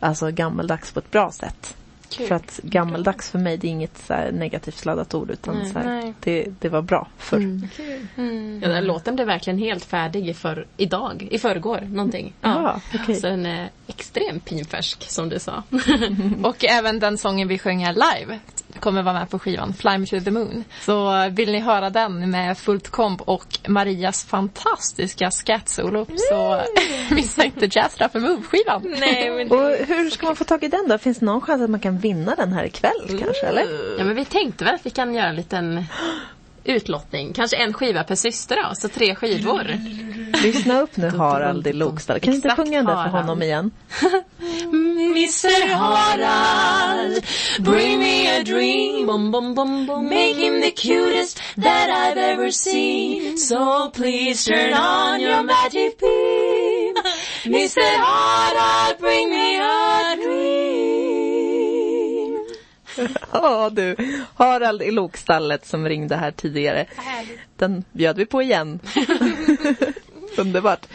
alltså gammaldags på ett bra sätt. Kul. För att gammaldags för mig det är inget så här negativt laddat ord utan Nej. så här, Nej. det, det var bra förr. Mm. Ja, den här låten blev verkligen helt färdig i för, idag, i förrgår, någonting. Ja, okej. Så den är extremt pinfärsk som du sa. Och även den sången vi sjöng här live kommer vara med på skivan, Fly Me To The Moon. Så vill ni höra den med fullt komp och Marias fantastiska scat-solo så missa inte Jazz Rap Move-skivan. Nej, men Och hur ska man få tag i den då? Finns det någon chans att man kan vinna den här ikväll kanske eller? Ja men vi tänkte väl att vi kan göra en liten utlottning. Kanske en skiva per syster då, så tre skivor. Lyssna upp nu Harald i Lokstall. Kan du inte Exakt, sjunga den där för honom igen? Mr Harald, bring me a dream. Bom, bom, bom, bom. Make him the cutest that I've ever seen. So please turn on your magic beam. Mr Harald, bring me a dream. Ja du, Harald i Lokstallet som ringde här tidigare. Den bjöd vi på igen. Underbart.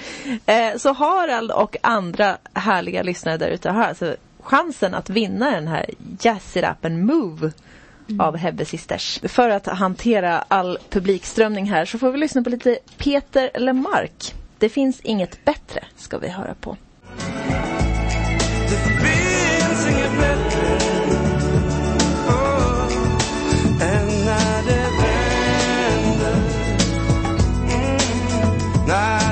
Eh, så Harald och andra härliga lyssnare där ute har alltså chansen att vinna den här Jazz It Up and Move av Hebbe Sisters. För att hantera all publikströmning här så får vi lyssna på lite Peter Lemark. Det finns inget bättre ska vi höra på. finns inget bättre När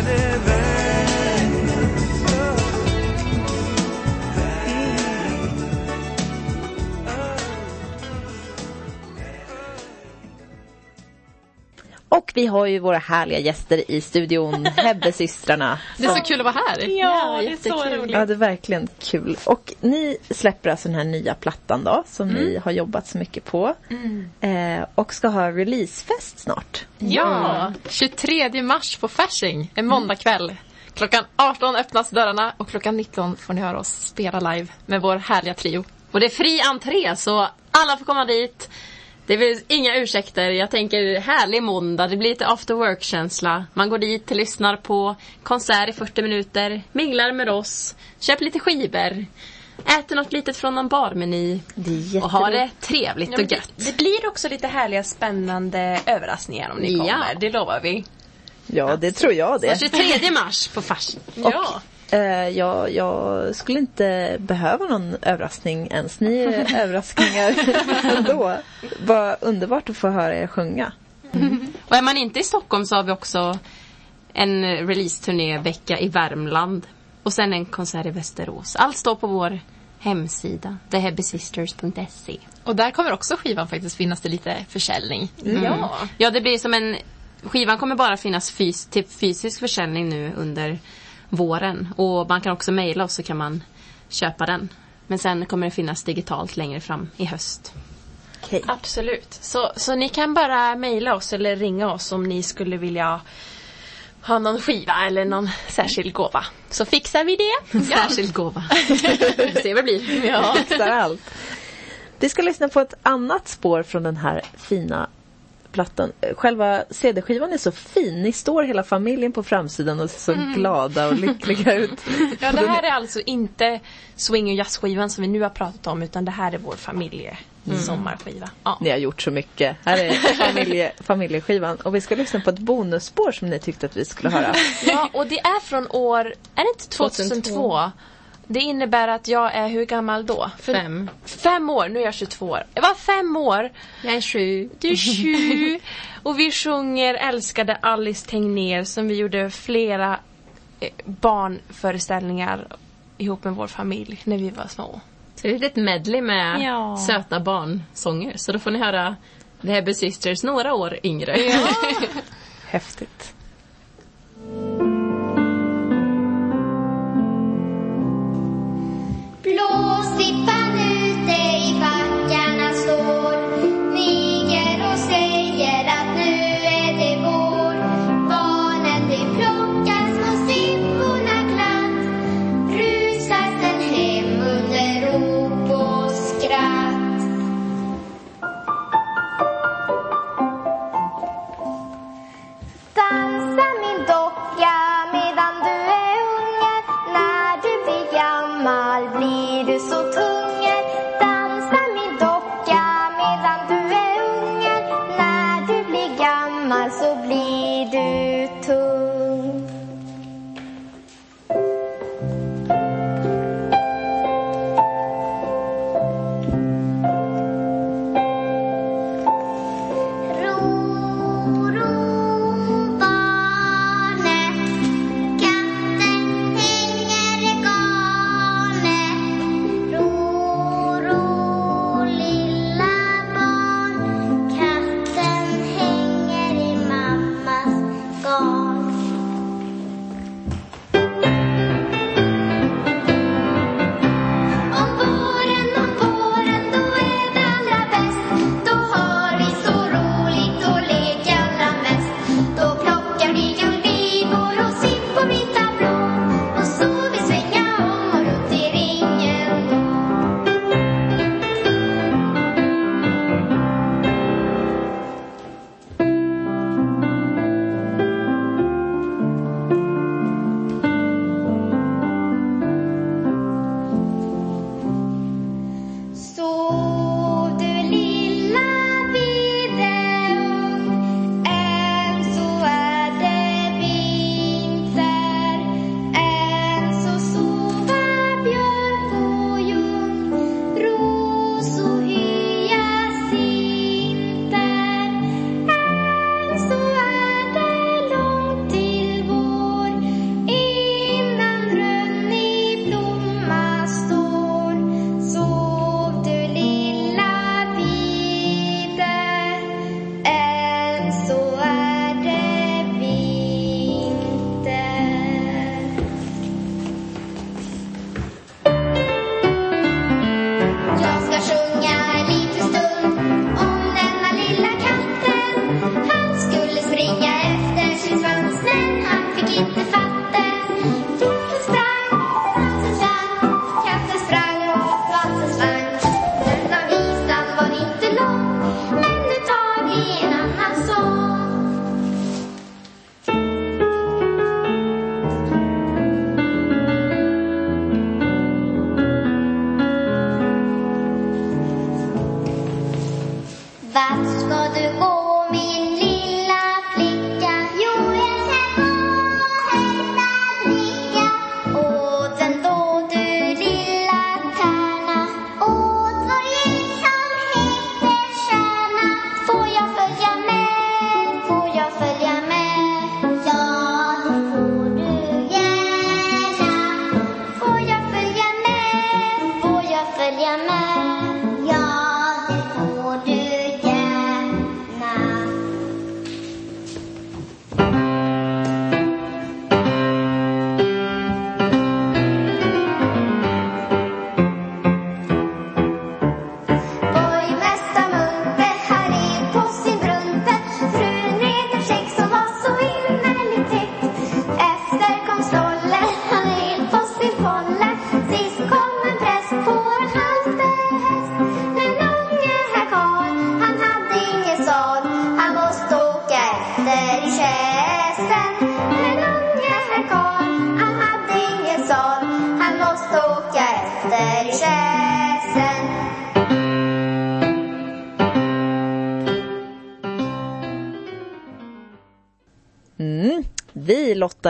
Och vi har ju våra härliga gäster i studion, Hebbesystrarna. Det är så kul att vara här. Ja, det är så roligt. Ja, det är verkligen kul. Och ni släpper alltså den här nya plattan då, som ni har jobbat så mycket på. Eh, och ska ha releasefest snart. Ja! 23 mars på Fasching, en måndagkväll. Klockan 18 öppnas dörrarna och klockan 19 får ni höra oss spela live med vår härliga trio. Och det är fri entré så alla får komma dit. Det finns inga ursäkter. Jag tänker härlig måndag. Det blir lite after work-känsla. Man går dit, lyssnar på konsert i 40 minuter, minglar med oss, köper lite skivor, äter något litet från någon barmeny Det och har det trevligt Ja, och det, gött. det blir också lite härliga spännande överraskningar om ni Ja. kommer. Det lovar vi. Ja, det tror jag det. Så 23 mars på Fasching. Ja. Eh, jag, jag skulle inte behöva någon överraskning ens. Ni är överraskningar ändå. Vad underbart att få höra er sjunga. Och är man inte i Stockholm så har vi också en releaseturnévecka i Värmland. Och sen en konsert i Västerås. Allt står på vår hemsida, thehebbysisters.se. Och där kommer också skivan faktiskt finnas till lite försäljning. Ja. Ja, det blir som en... Skivan kommer bara finnas fys till fysisk försäljning nu under våren. Och man kan också mejla oss så kan man köpa den. Men sen kommer det finnas digitalt längre fram i höst. Okej. Absolut. Så, så ni kan bara mejla oss eller ringa oss om ni skulle vilja ha någon skiva eller någon särskild gåva. Så fixar vi det. Särskild gåva. Vi ser vad det blir. Ja. Fixar allt. Vi ska lyssna på ett annat spår från den här fina plattan. Själva CD-skivan är så fin. Ni står hela familjen på framsidan och ser så glada och lyckliga ut. Ja, det här är alltså inte swing och jazzskivan som vi nu har pratat om utan det här är vår familje sommarskiva. Ja. Ni har gjort så mycket. Här är familje, familjeskivan. Och vi ska lyssna på ett bonusspår som ni tyckte att vi skulle höra. ja, och det är från år, är det inte 2002? Det innebär att jag är hur gammal då? För Fem. Fem år, nu är jag 22 år. Jag var fem år. Jag är sju. Du är sju. och vi sjunger Älskade Alice Tegnér som vi gjorde flera eh, barnföreställningar ihop med vår familj när vi var små. Så det är ett medley med Ja. söta barnsånger. Så då får ni höra The Hebby Sisters några år yngre. Häftigt. Blåsippan ute i backarna står Niger och säger att nu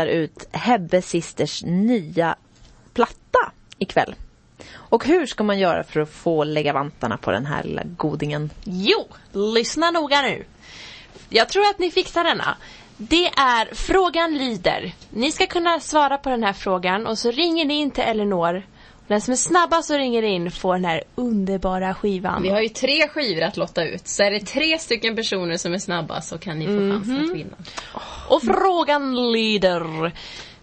Vi ut Hebbe Sisters nya platta ikväll. Och hur ska man göra för att få lägga vantarna på den här lilla godingen? Jo, lyssna noga nu. Jag tror att ni fixar denna. Det är Frågan lyder. Ni ska kunna svara på den här frågan och så ringer ni in till Elinor. Den som är snabbast och ringer in får den här underbara skivan. Vi har ju tre skivor att lotta ut. Så är det tre stycken personer som är snabba så kan ni få chansen att vinna. Och frågan lyder.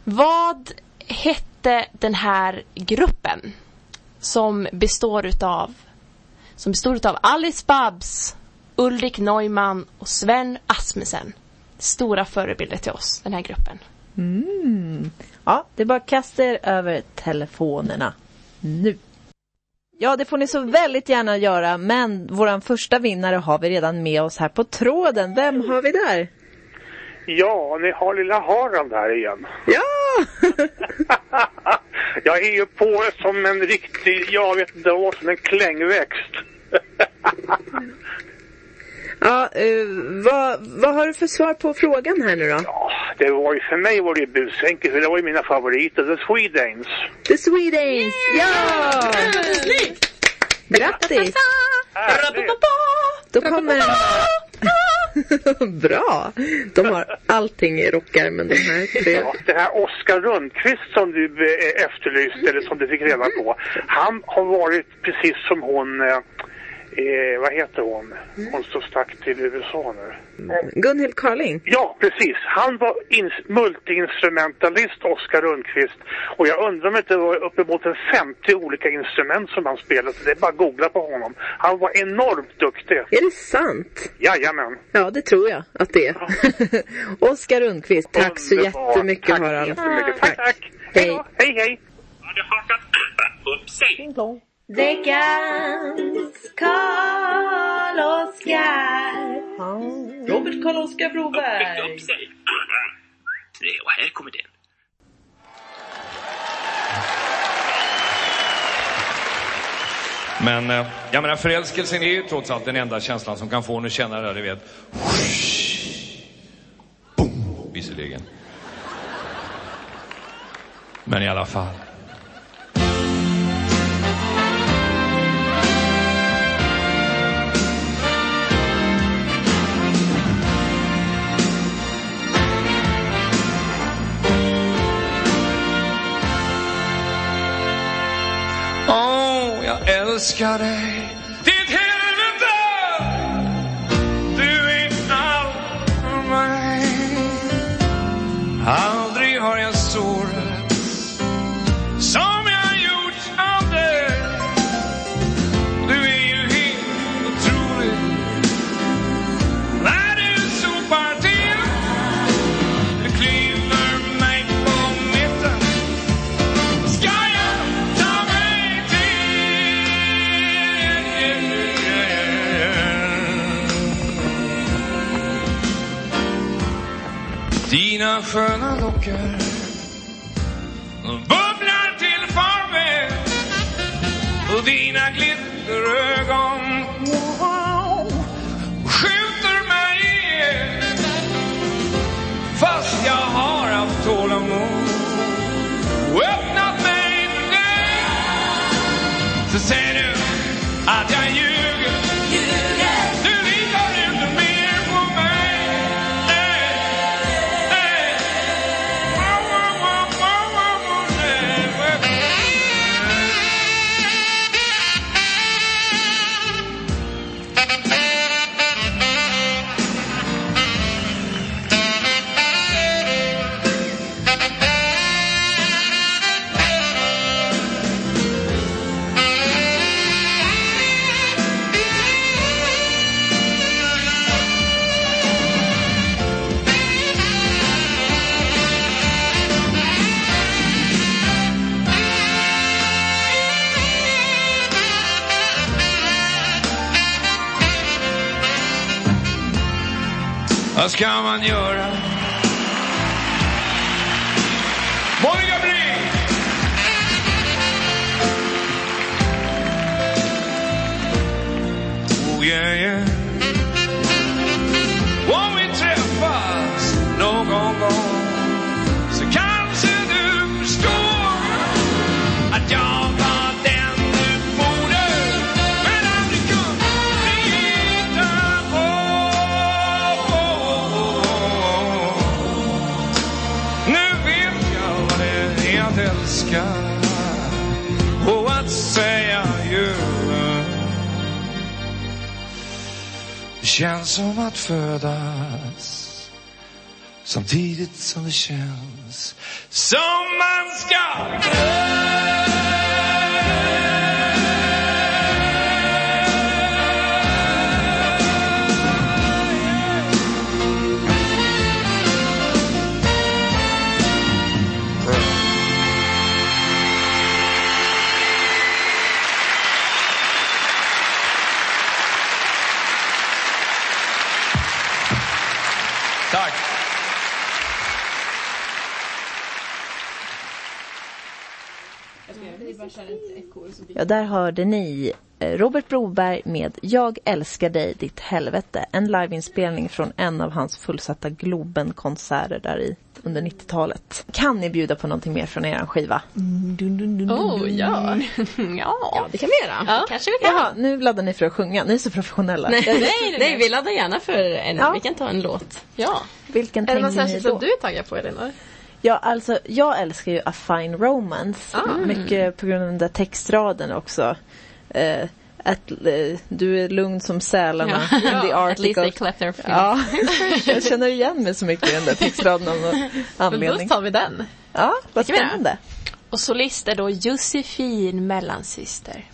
Vad hette den här gruppen? Som består utav som består utav Alice Babs, Ulrik Neumann och Sven Asmussen. Stora förebilder till oss, den här gruppen. Ja, det är bara att kasta er över telefonerna nu. Ja, det får ni så väldigt gärna göra, men våran första vinnare har vi redan med oss här på tråden. Vem har vi där? Ja, ni har lilla Harald här igen. Ja! Jag är ju på som en riktig, jag vet inte vad, som en klängväxt. ja eh, vad, vad har du för svar på frågan här nu då? Ja, det var ju, för mig var det ju busenkelt, för det var ju mina favoriter, The Swedanes. The Swedanes! Ja! Grattis! Härligt. Då kommer Bra! De har allting i rockärmen de här tre. Ja, det här Oskar Rundqvist som du eh, efterlyste, eller som du fick reda på, han har varit precis som hon, eh, vad heter hon, hon som stack till USA nu. Gunhild Carling. Ja, precis. Han var ins- multiinstrumentalist, Oskar Rundqvist. Och jag undrar om det inte var uppemot en 50 olika instrument som han spelade. Så det är bara att googla på honom. Han var enormt duktig. Är det sant? Jajamän. Ja, det tror jag att det är. Oskar Rundqvist, tack så Underbart. jättemycket tack Harald. Tack, tack. Hej. då. Hej, hej. Veckans Karl-Oskar. Robert Karl-Oskar Broberg. Och här kommer den. Men eh, jag menar förälskelsen är ju trots allt den enda känslan som kan få en att känna det där, du vet. Boom, visserligen. Men i alla fall. Jag älskar Dina sköna lockar bubblar till farväl och dina glitterögon Vad ska man göra? Monica Brink! Oh yeah, yeah. Som att födas samtidigt som det känns som man ska dö där hörde ni eh, Robert Broberg med Jag älskar dig ditt helvete. En liveinspelning från en av hans fullsatta Globen-konserter där i under 90-talet. Kan ni bjuda på någonting mer från er skiva? Oh, ja. ja, det kan vi göra. Ja. Kanske vi kan. Jaha, nu laddar ni för att sjunga. Ni är så professionella. Nej, nej, nej, vi laddar gärna för en. Ja. Vi kan ta en låt. Ja. Vilken Är det något tänker ni särskilt då? som du är taggad på Elinor? Ja, alltså jag älskar ju A Fine Romance. Ah. Mycket på grund av den där textraden också. Eh, att, eh, du är lugn som sälarna Ja. in the Ja, article. Ja, jag känner igen mig så mycket i den där textraden av någon Men anledning. då tar vi den. Ja, vad spännande. Och solist är då Josefin Mellansyster.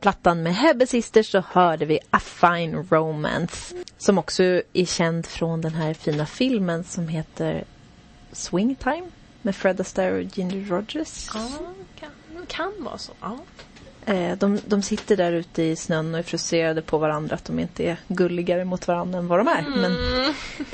Plattan med Hebbe Sisters så hörde vi A Fine Romance. Som också är känd från den här fina filmen som heter Swing Time med Fred Astaire och Ginger Rogers. Ja, kan, kan vara så. Ja. Eh, De, de sitter där ute i snön och är frustrerade på varandra att de inte är gulligare mot varandra än vad de är. Men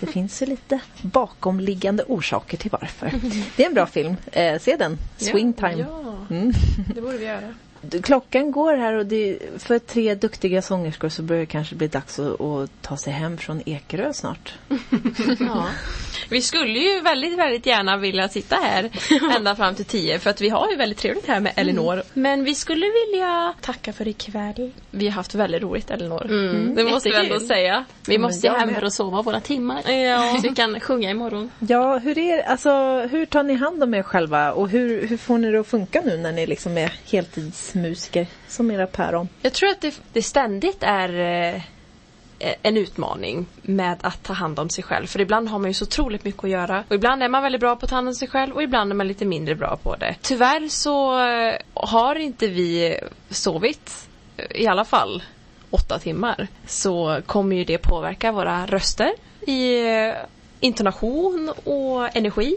det finns ju lite bakomliggande orsaker till varför. Det är en bra film. Eh, se den. Swing Time. Ja, Mm. det borde vi göra. Klockan går här och det, för tre duktiga sångerskor så börjar det kanske bli dags att, att ta sig hem från Ekerö snart. Ja. Vi skulle ju väldigt, väldigt gärna vilja sitta här ända fram till tio för att vi har ju väldigt trevligt här med Elinor. Men vi skulle vilja tacka för ikväll. Vi har haft väldigt roligt Elinor. Mm. Det måste vi ändå säga. Vi måste hem för att sova våra timmar. Ja. Så vi kan sjunga imorgon. Ja, hur, är, alltså, hur tar ni hand om er själva och hur, hur får ni det att funka nu när ni liksom är heltidsmusiker som era päron? Jag tror att det, det ständigt är eh, en utmaning med att ta hand om sig själv. För ibland har man ju så otroligt mycket att göra. Och ibland är man väldigt bra på att ta hand om sig själv och ibland är man lite mindre bra på det. Tyvärr så eh, har inte vi sovit, eh, i alla fall åtta timmar. Så kommer ju det påverka våra röster i eh, intonation och energi.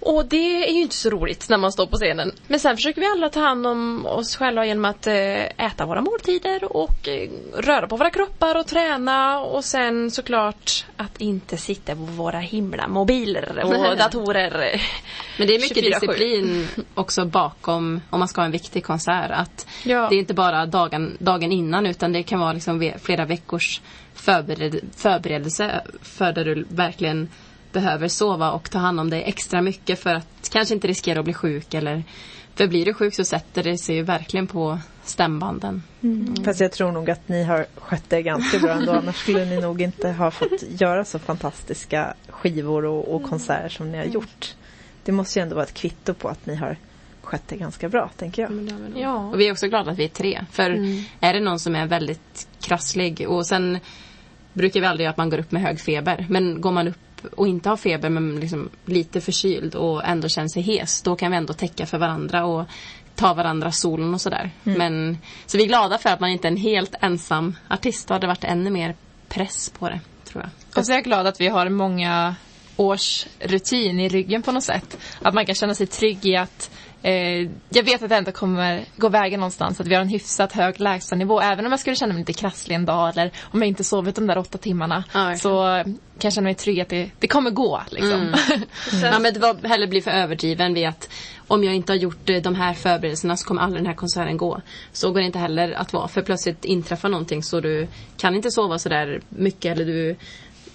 Och det är ju inte så roligt när man står på scenen. Men sen försöker vi alla ta hand om oss själva genom att eh, äta våra måltider och eh, röra på våra kroppar och träna och sen såklart att inte sitta på våra himla mobiler och datorer. Men det är mycket 24/7. disciplin också bakom om man ska ha en viktig konsert. Att Ja. Det är inte bara dagen, dagen innan utan det kan vara liksom flera veckors förbered, förberedelse för där du verkligen behöver sova och ta hand om dig extra mycket för att kanske inte riskera att bli sjuk eller för blir du sjuk så sätter det sig ju verkligen på stämbanden. Fast jag tror nog att ni har skött det ganska bra ändå. Annars skulle ni nog inte ha fått göra så fantastiska skivor och, och konserter som ni har gjort. Det måste ju ändå vara ett kvitto på att ni har skött det ganska bra, tänker jag. Ja. Och vi är också glada att vi är tre. För är det någon som är väldigt krasslig och sen brukar vi aldrig göra att man går upp med hög feber. Men går man upp och inte har feber men liksom lite förkyld och ändå känner sig hes. Då kan vi ändå täcka för varandra och ta varandras solon och sådär. Men, så vi är glada för att man inte är en helt ensam artist. Då hade det varit ännu mer press på det, tror jag. Och så är jag glad att vi har många års rutin i ryggen på något sätt. Att man kan känna sig trygg i att eh, jag vet att det ändå kommer gå vägen någonstans. Att vi har en hyfsat hög lägstanivå. Även om jag skulle känna mig lite krasslig en dag eller om jag inte sovit de där åtta timmarna. Ja, så kan jag känna mig trygg att det, det kommer gå. Liksom. Mm. Ja, men det var heller bli för överdriven vid att om jag inte har gjort eh, de här förberedelserna så kommer aldrig den här konserten gå. Så går det inte heller att vara för plötsligt inträffar någonting så du kan inte sova så där mycket eller du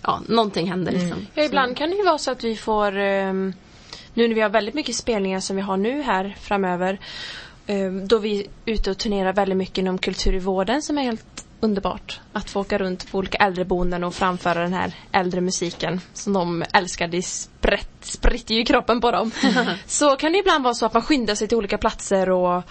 Ja, någonting händer liksom. Ja, ibland kan det ju vara så att vi får ehm, nu när vi har väldigt mycket spelningar som vi har nu här framöver ehm, då vi är ute och turnerar väldigt mycket inom kultur i vården som är helt underbart. Att få åka runt på olika äldreboenden och framföra den här äldre musiken som de älskar. Det spritter ju i kroppen på dem. så kan det ibland vara så att man skyndar sig till olika platser och,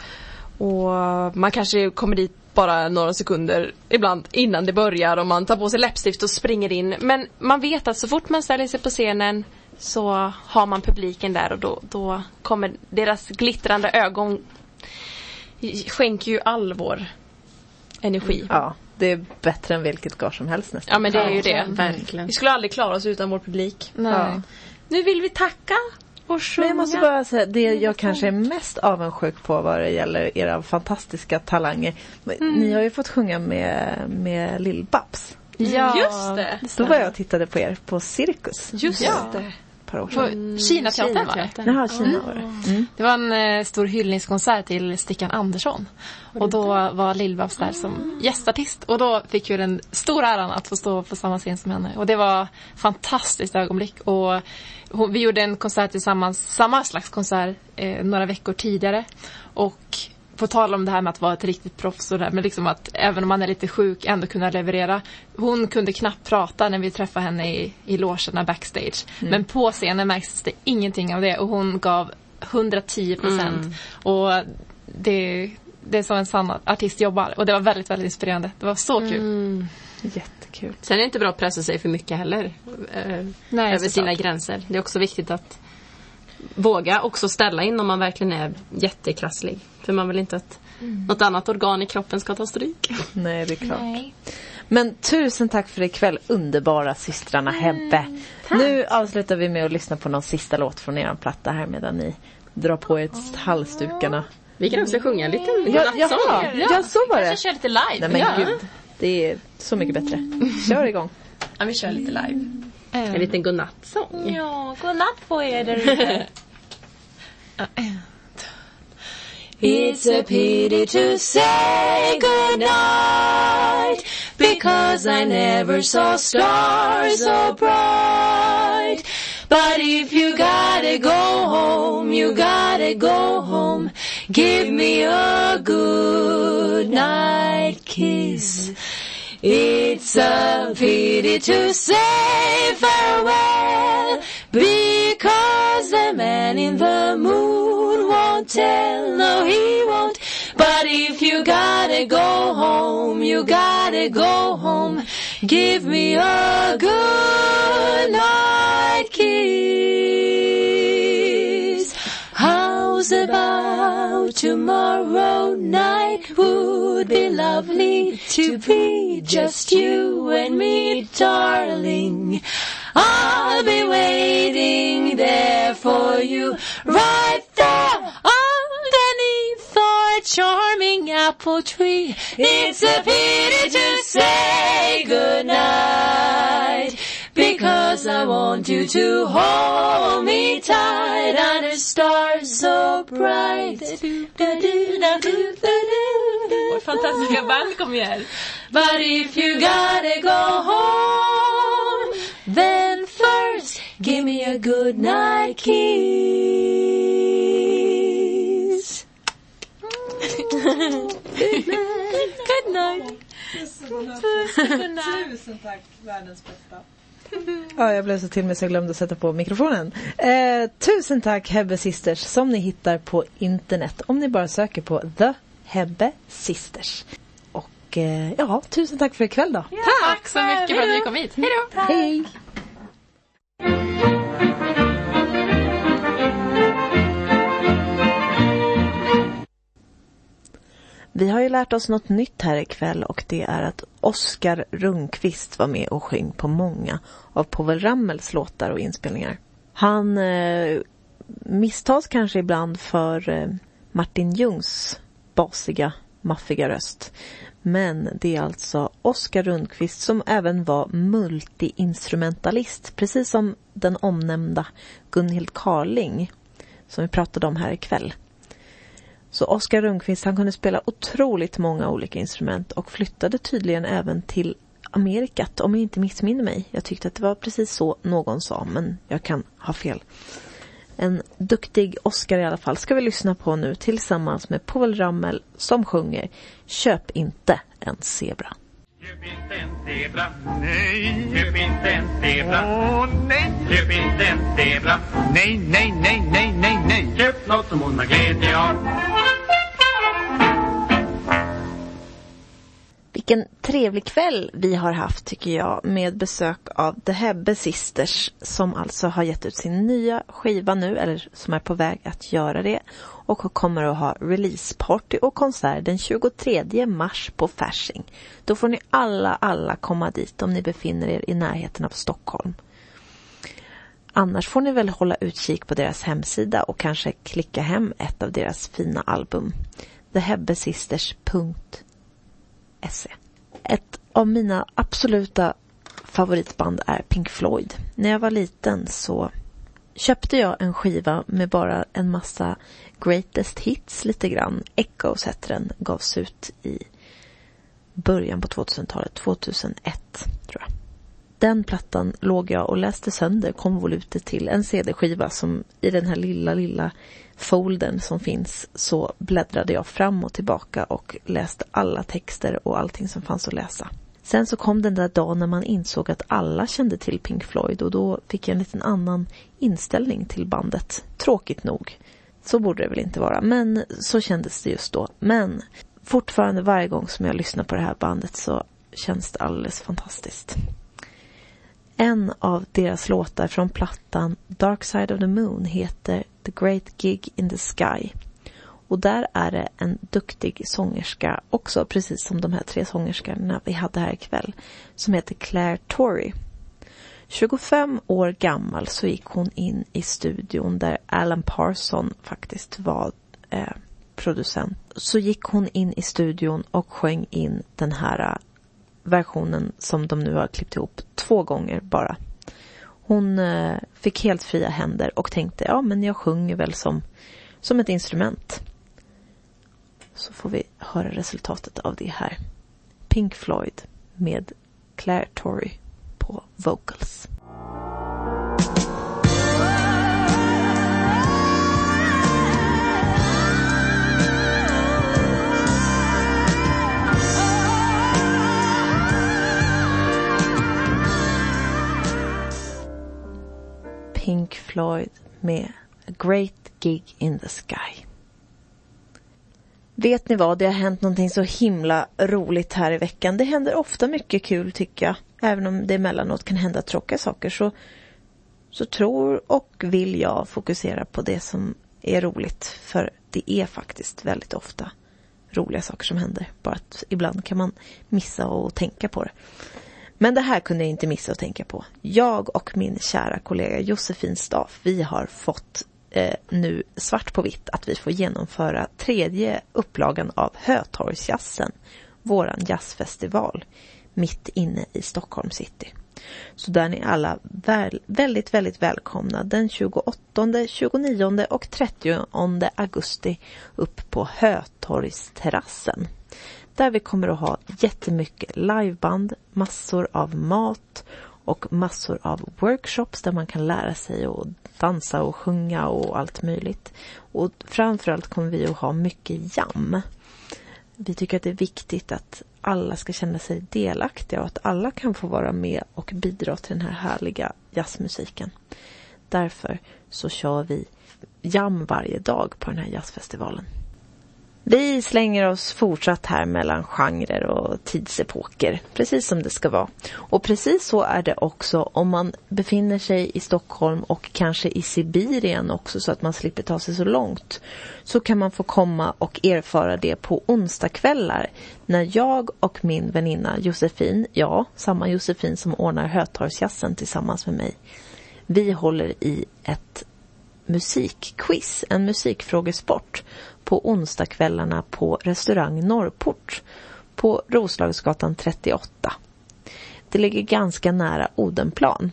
och man kanske kommer dit bara några sekunder ibland innan det börjar och man tar på sig läppstift och springer in. Men man vet att så fort man ställer sig på scenen så har man publiken där och då, då kommer deras glittrande ögon skänker ju all vår energi. Ja, det är bättre än vilket gage som helst nästan. Ja men det är ju det. Verkligen. Vi skulle aldrig klara oss utan vår publik. Ja. Nu vill vi tacka och sjunga. Men jag måste bara säga, det jag kanske är mest avundsjuk på vad det gäller era fantastiska talanger. Men Ni har ju fått sjunga med, med Lill-Babs. Ja. Just det. Då var jag och tittade på er på Cirkus. Just Ja. det. Par år På sedan. Kinateatern var det. Jaha, Kina var det. Mm. Det var en eh, stor hyllningskonsert till Stickan Andersson. Och då var Lill-Babs där som gästartist. Och då fick vi den stora äran att få stå på samma scen som henne. Och det var fantastiskt ögonblick. Och hon, vi gjorde en konsert tillsammans, samma slags konsert, eh, några veckor tidigare. Och på tal om det här med att vara ett riktigt proffs och det här, men liksom att även om man är lite sjuk ändå kunna leverera. Hon kunde knappt prata när vi träffade henne i, i logerna backstage. Men på scenen märktes det ingenting av det och hon gav 110 procent. Och det, det är så en sann artist jobbar och det var väldigt, väldigt inspirerande. Det var så kul. Jättekul. Sen är det inte bra att pressa sig för mycket heller. Eh, Nej, över sina gränser. Det är också viktigt att våga också ställa in om man verkligen är jättekrasslig. För man vill inte att något annat organ i kroppen ska ta stryk. Nej, det är klart. Men tusen tack för ikväll, underbara systrarna Hebbe. Nu avslutar vi med att lyssna på någon sista låt från er platta här medan ni drar på er halsdukarna. Vi kan också sjunga en liten Ja, godnattsång. jaha, ja, så var det. Kanske kör lite live. Nej men ja. gud, det är så mycket bättre. Kör igång. Ja, vi kör lite live. En liten godnattsång. Ja, godnatt på er där ute. It's a pity to say goodnight because I never saw stars so bright. But if you gotta go home, you gotta go home. Give me a good night kiss. It's a pity to say farewell because the man in the moon won't tell. No, he won't. But if you gotta go home, you gotta go home. Give me a good night kiss. About tomorrow night? Would be lovely to be just you and me, darling. I'll be waiting there for you, right there underneath our charming apple tree. It's a pity to say goodnight. Because I want you to hold me tight under stars so bright. Vårt fantastiska band kommer ju här. But if you gotta go home, then first give me a good night kiss. good night. Tusen tack, världens bästa. Ja, jag blev så till mig så jag glömde sätta på mikrofonen. Eh, tusen tack Hebbe Sisters som ni hittar på internet om ni bara söker på The Hebbe Sisters. Och eh, ja, tusen tack för ikväll då. Tack så mycket för att ni kom hit. Hej då! Hej! Vi har ju lärt oss något nytt här ikväll och det är att Oskar Rundqvist var med och sjöng på många av Povel Ramels låtar och inspelningar. Han eh, misstas kanske ibland för eh, Martin Ljungs basiga, maffiga röst. Men det är alltså Oskar Rundqvist som även var multiinstrumentalist, precis som den omnämnda Gunhild Carling som vi pratade om här ikväll. Så Oskar Rundqvist han kunde spela otroligt många olika instrument och flyttade tydligen även till Amerikat om jag inte missminner mig. Jag tyckte att det var precis så någon sa men jag kan ha fel. En duktig Oscar i alla fall ska vi lyssna på nu tillsammans med Povel Ramel som sjunger Köp inte en zebra. Köp inte en zebra, nej. Köp inte en zebra, åh nej. Köp inte en zebra, nej, nej, nej, nej, nej, nej. Köp något som hon har glädje av. Vilken trevlig kväll vi har haft tycker jag med besök av The Hebbe Sisters som alltså har gett ut sin nya skiva nu eller som är på väg att göra det och kommer att ha releaseparty och konsert den 23 mars på Fasching. Då får ni alla, alla komma dit om ni befinner er i närheten av Stockholm. Annars får ni väl hålla utkik på deras hemsida och kanske klicka hem ett av deras fina album. thehebbesisters.se Ett av mina absoluta favoritband är Pink Floyd. När jag var liten så köpte jag en skiva med bara en massa greatest hits lite grann. Echoes hette den, gavs ut i början på 2000-talet, 2001 tror jag. Den plattan låg jag och läste sönder konvolutet till en CD-skiva som i den här lilla, lilla foldern som finns så bläddrade jag fram och tillbaka och läste alla texter och allting som fanns att läsa. Sen så kom den där dagen när man insåg att alla kände till Pink Floyd och då fick jag en liten annan inställning till bandet. Tråkigt nog. Så borde det väl inte vara, men så kändes det just då. Men fortfarande varje gång som jag lyssnar på det här bandet så känns det alldeles fantastiskt. En av deras låtar från plattan Dark Side of the Moon heter The Great Gig in the Sky. Och där är det en duktig sångerska också, precis som de här tre sångerskorna vi hade här ikväll, som heter Claire Torrey. 25 år gammal så gick hon in i studion där Alan Parson faktiskt var eh, producent. Så gick hon in i studion och sjöng in den här eh, versionen som de nu har klippt ihop två gånger bara. Hon eh, fick helt fria händer och tänkte, ja men jag sjunger väl som, som ett instrument. Så får vi höra resultatet av det här. Pink Floyd med Claire Torrey på vocals. Pink Floyd med A Great Gig in the Sky. Vet ni vad, det har hänt någonting så himla roligt här i veckan. Det händer ofta mycket kul tycker jag. Även om det emellanåt kan hända tråkiga saker så, så tror och vill jag fokusera på det som är roligt. För det är faktiskt väldigt ofta roliga saker som händer. Bara att ibland kan man missa och tänka på det. Men det här kunde jag inte missa att tänka på. Jag och min kära kollega Josefin Staff, vi har fått eh, nu svart på vitt att vi får genomföra tredje upplagan av Hötorgsjazzen, våran jazzfestival, mitt inne i Stockholm city. Så där är ni alla väl, väldigt, väldigt välkomna den 28, 29 och 30 augusti upp på Hötorgsterrassen. Där vi kommer att ha jättemycket liveband, massor av mat och massor av workshops där man kan lära sig att dansa och sjunga och allt möjligt. Och framförallt kommer vi att ha mycket jam. Vi tycker att det är viktigt att alla ska känna sig delaktiga och att alla kan få vara med och bidra till den här härliga jazzmusiken. Därför så kör vi jam varje dag på den här jazzfestivalen. Vi slänger oss fortsatt här mellan genrer och tidsepoker, precis som det ska vara. Och precis så är det också om man befinner sig i Stockholm och kanske i Sibirien också så att man slipper ta sig så långt. Så kan man få komma och erfara det på onsdagskvällar när jag och min väninna Josefin, ja, samma Josefin som ordnar Hötorgsjazzen tillsammans med mig. Vi håller i ett musikquiz, en musikfrågesport på onsdagskvällarna på restaurang Norrport på Roslagsgatan 38. Det ligger ganska nära Odenplan.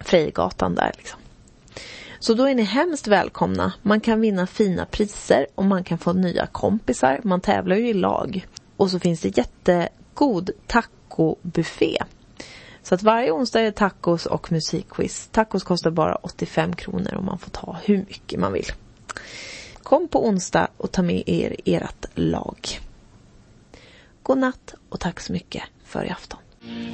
Frejgatan där liksom. Så då är ni hemskt välkomna. Man kan vinna fina priser och man kan få nya kompisar. Man tävlar ju i lag. Och så finns det jättegod tacobuffé. Så att varje onsdag är det tacos och musikquiz. Tacos kostar bara 85 kronor och man får ta hur mycket man vill. Kom på onsdag och ta med er ert lag. God natt och tack så mycket för i afton.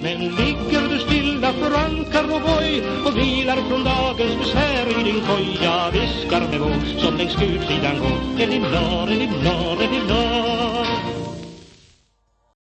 Men ligger du stilla för ankar och boj och vilar från dagens besvär i din koja viskar med våg som längs gudsidan går Elillar, elillar, elillar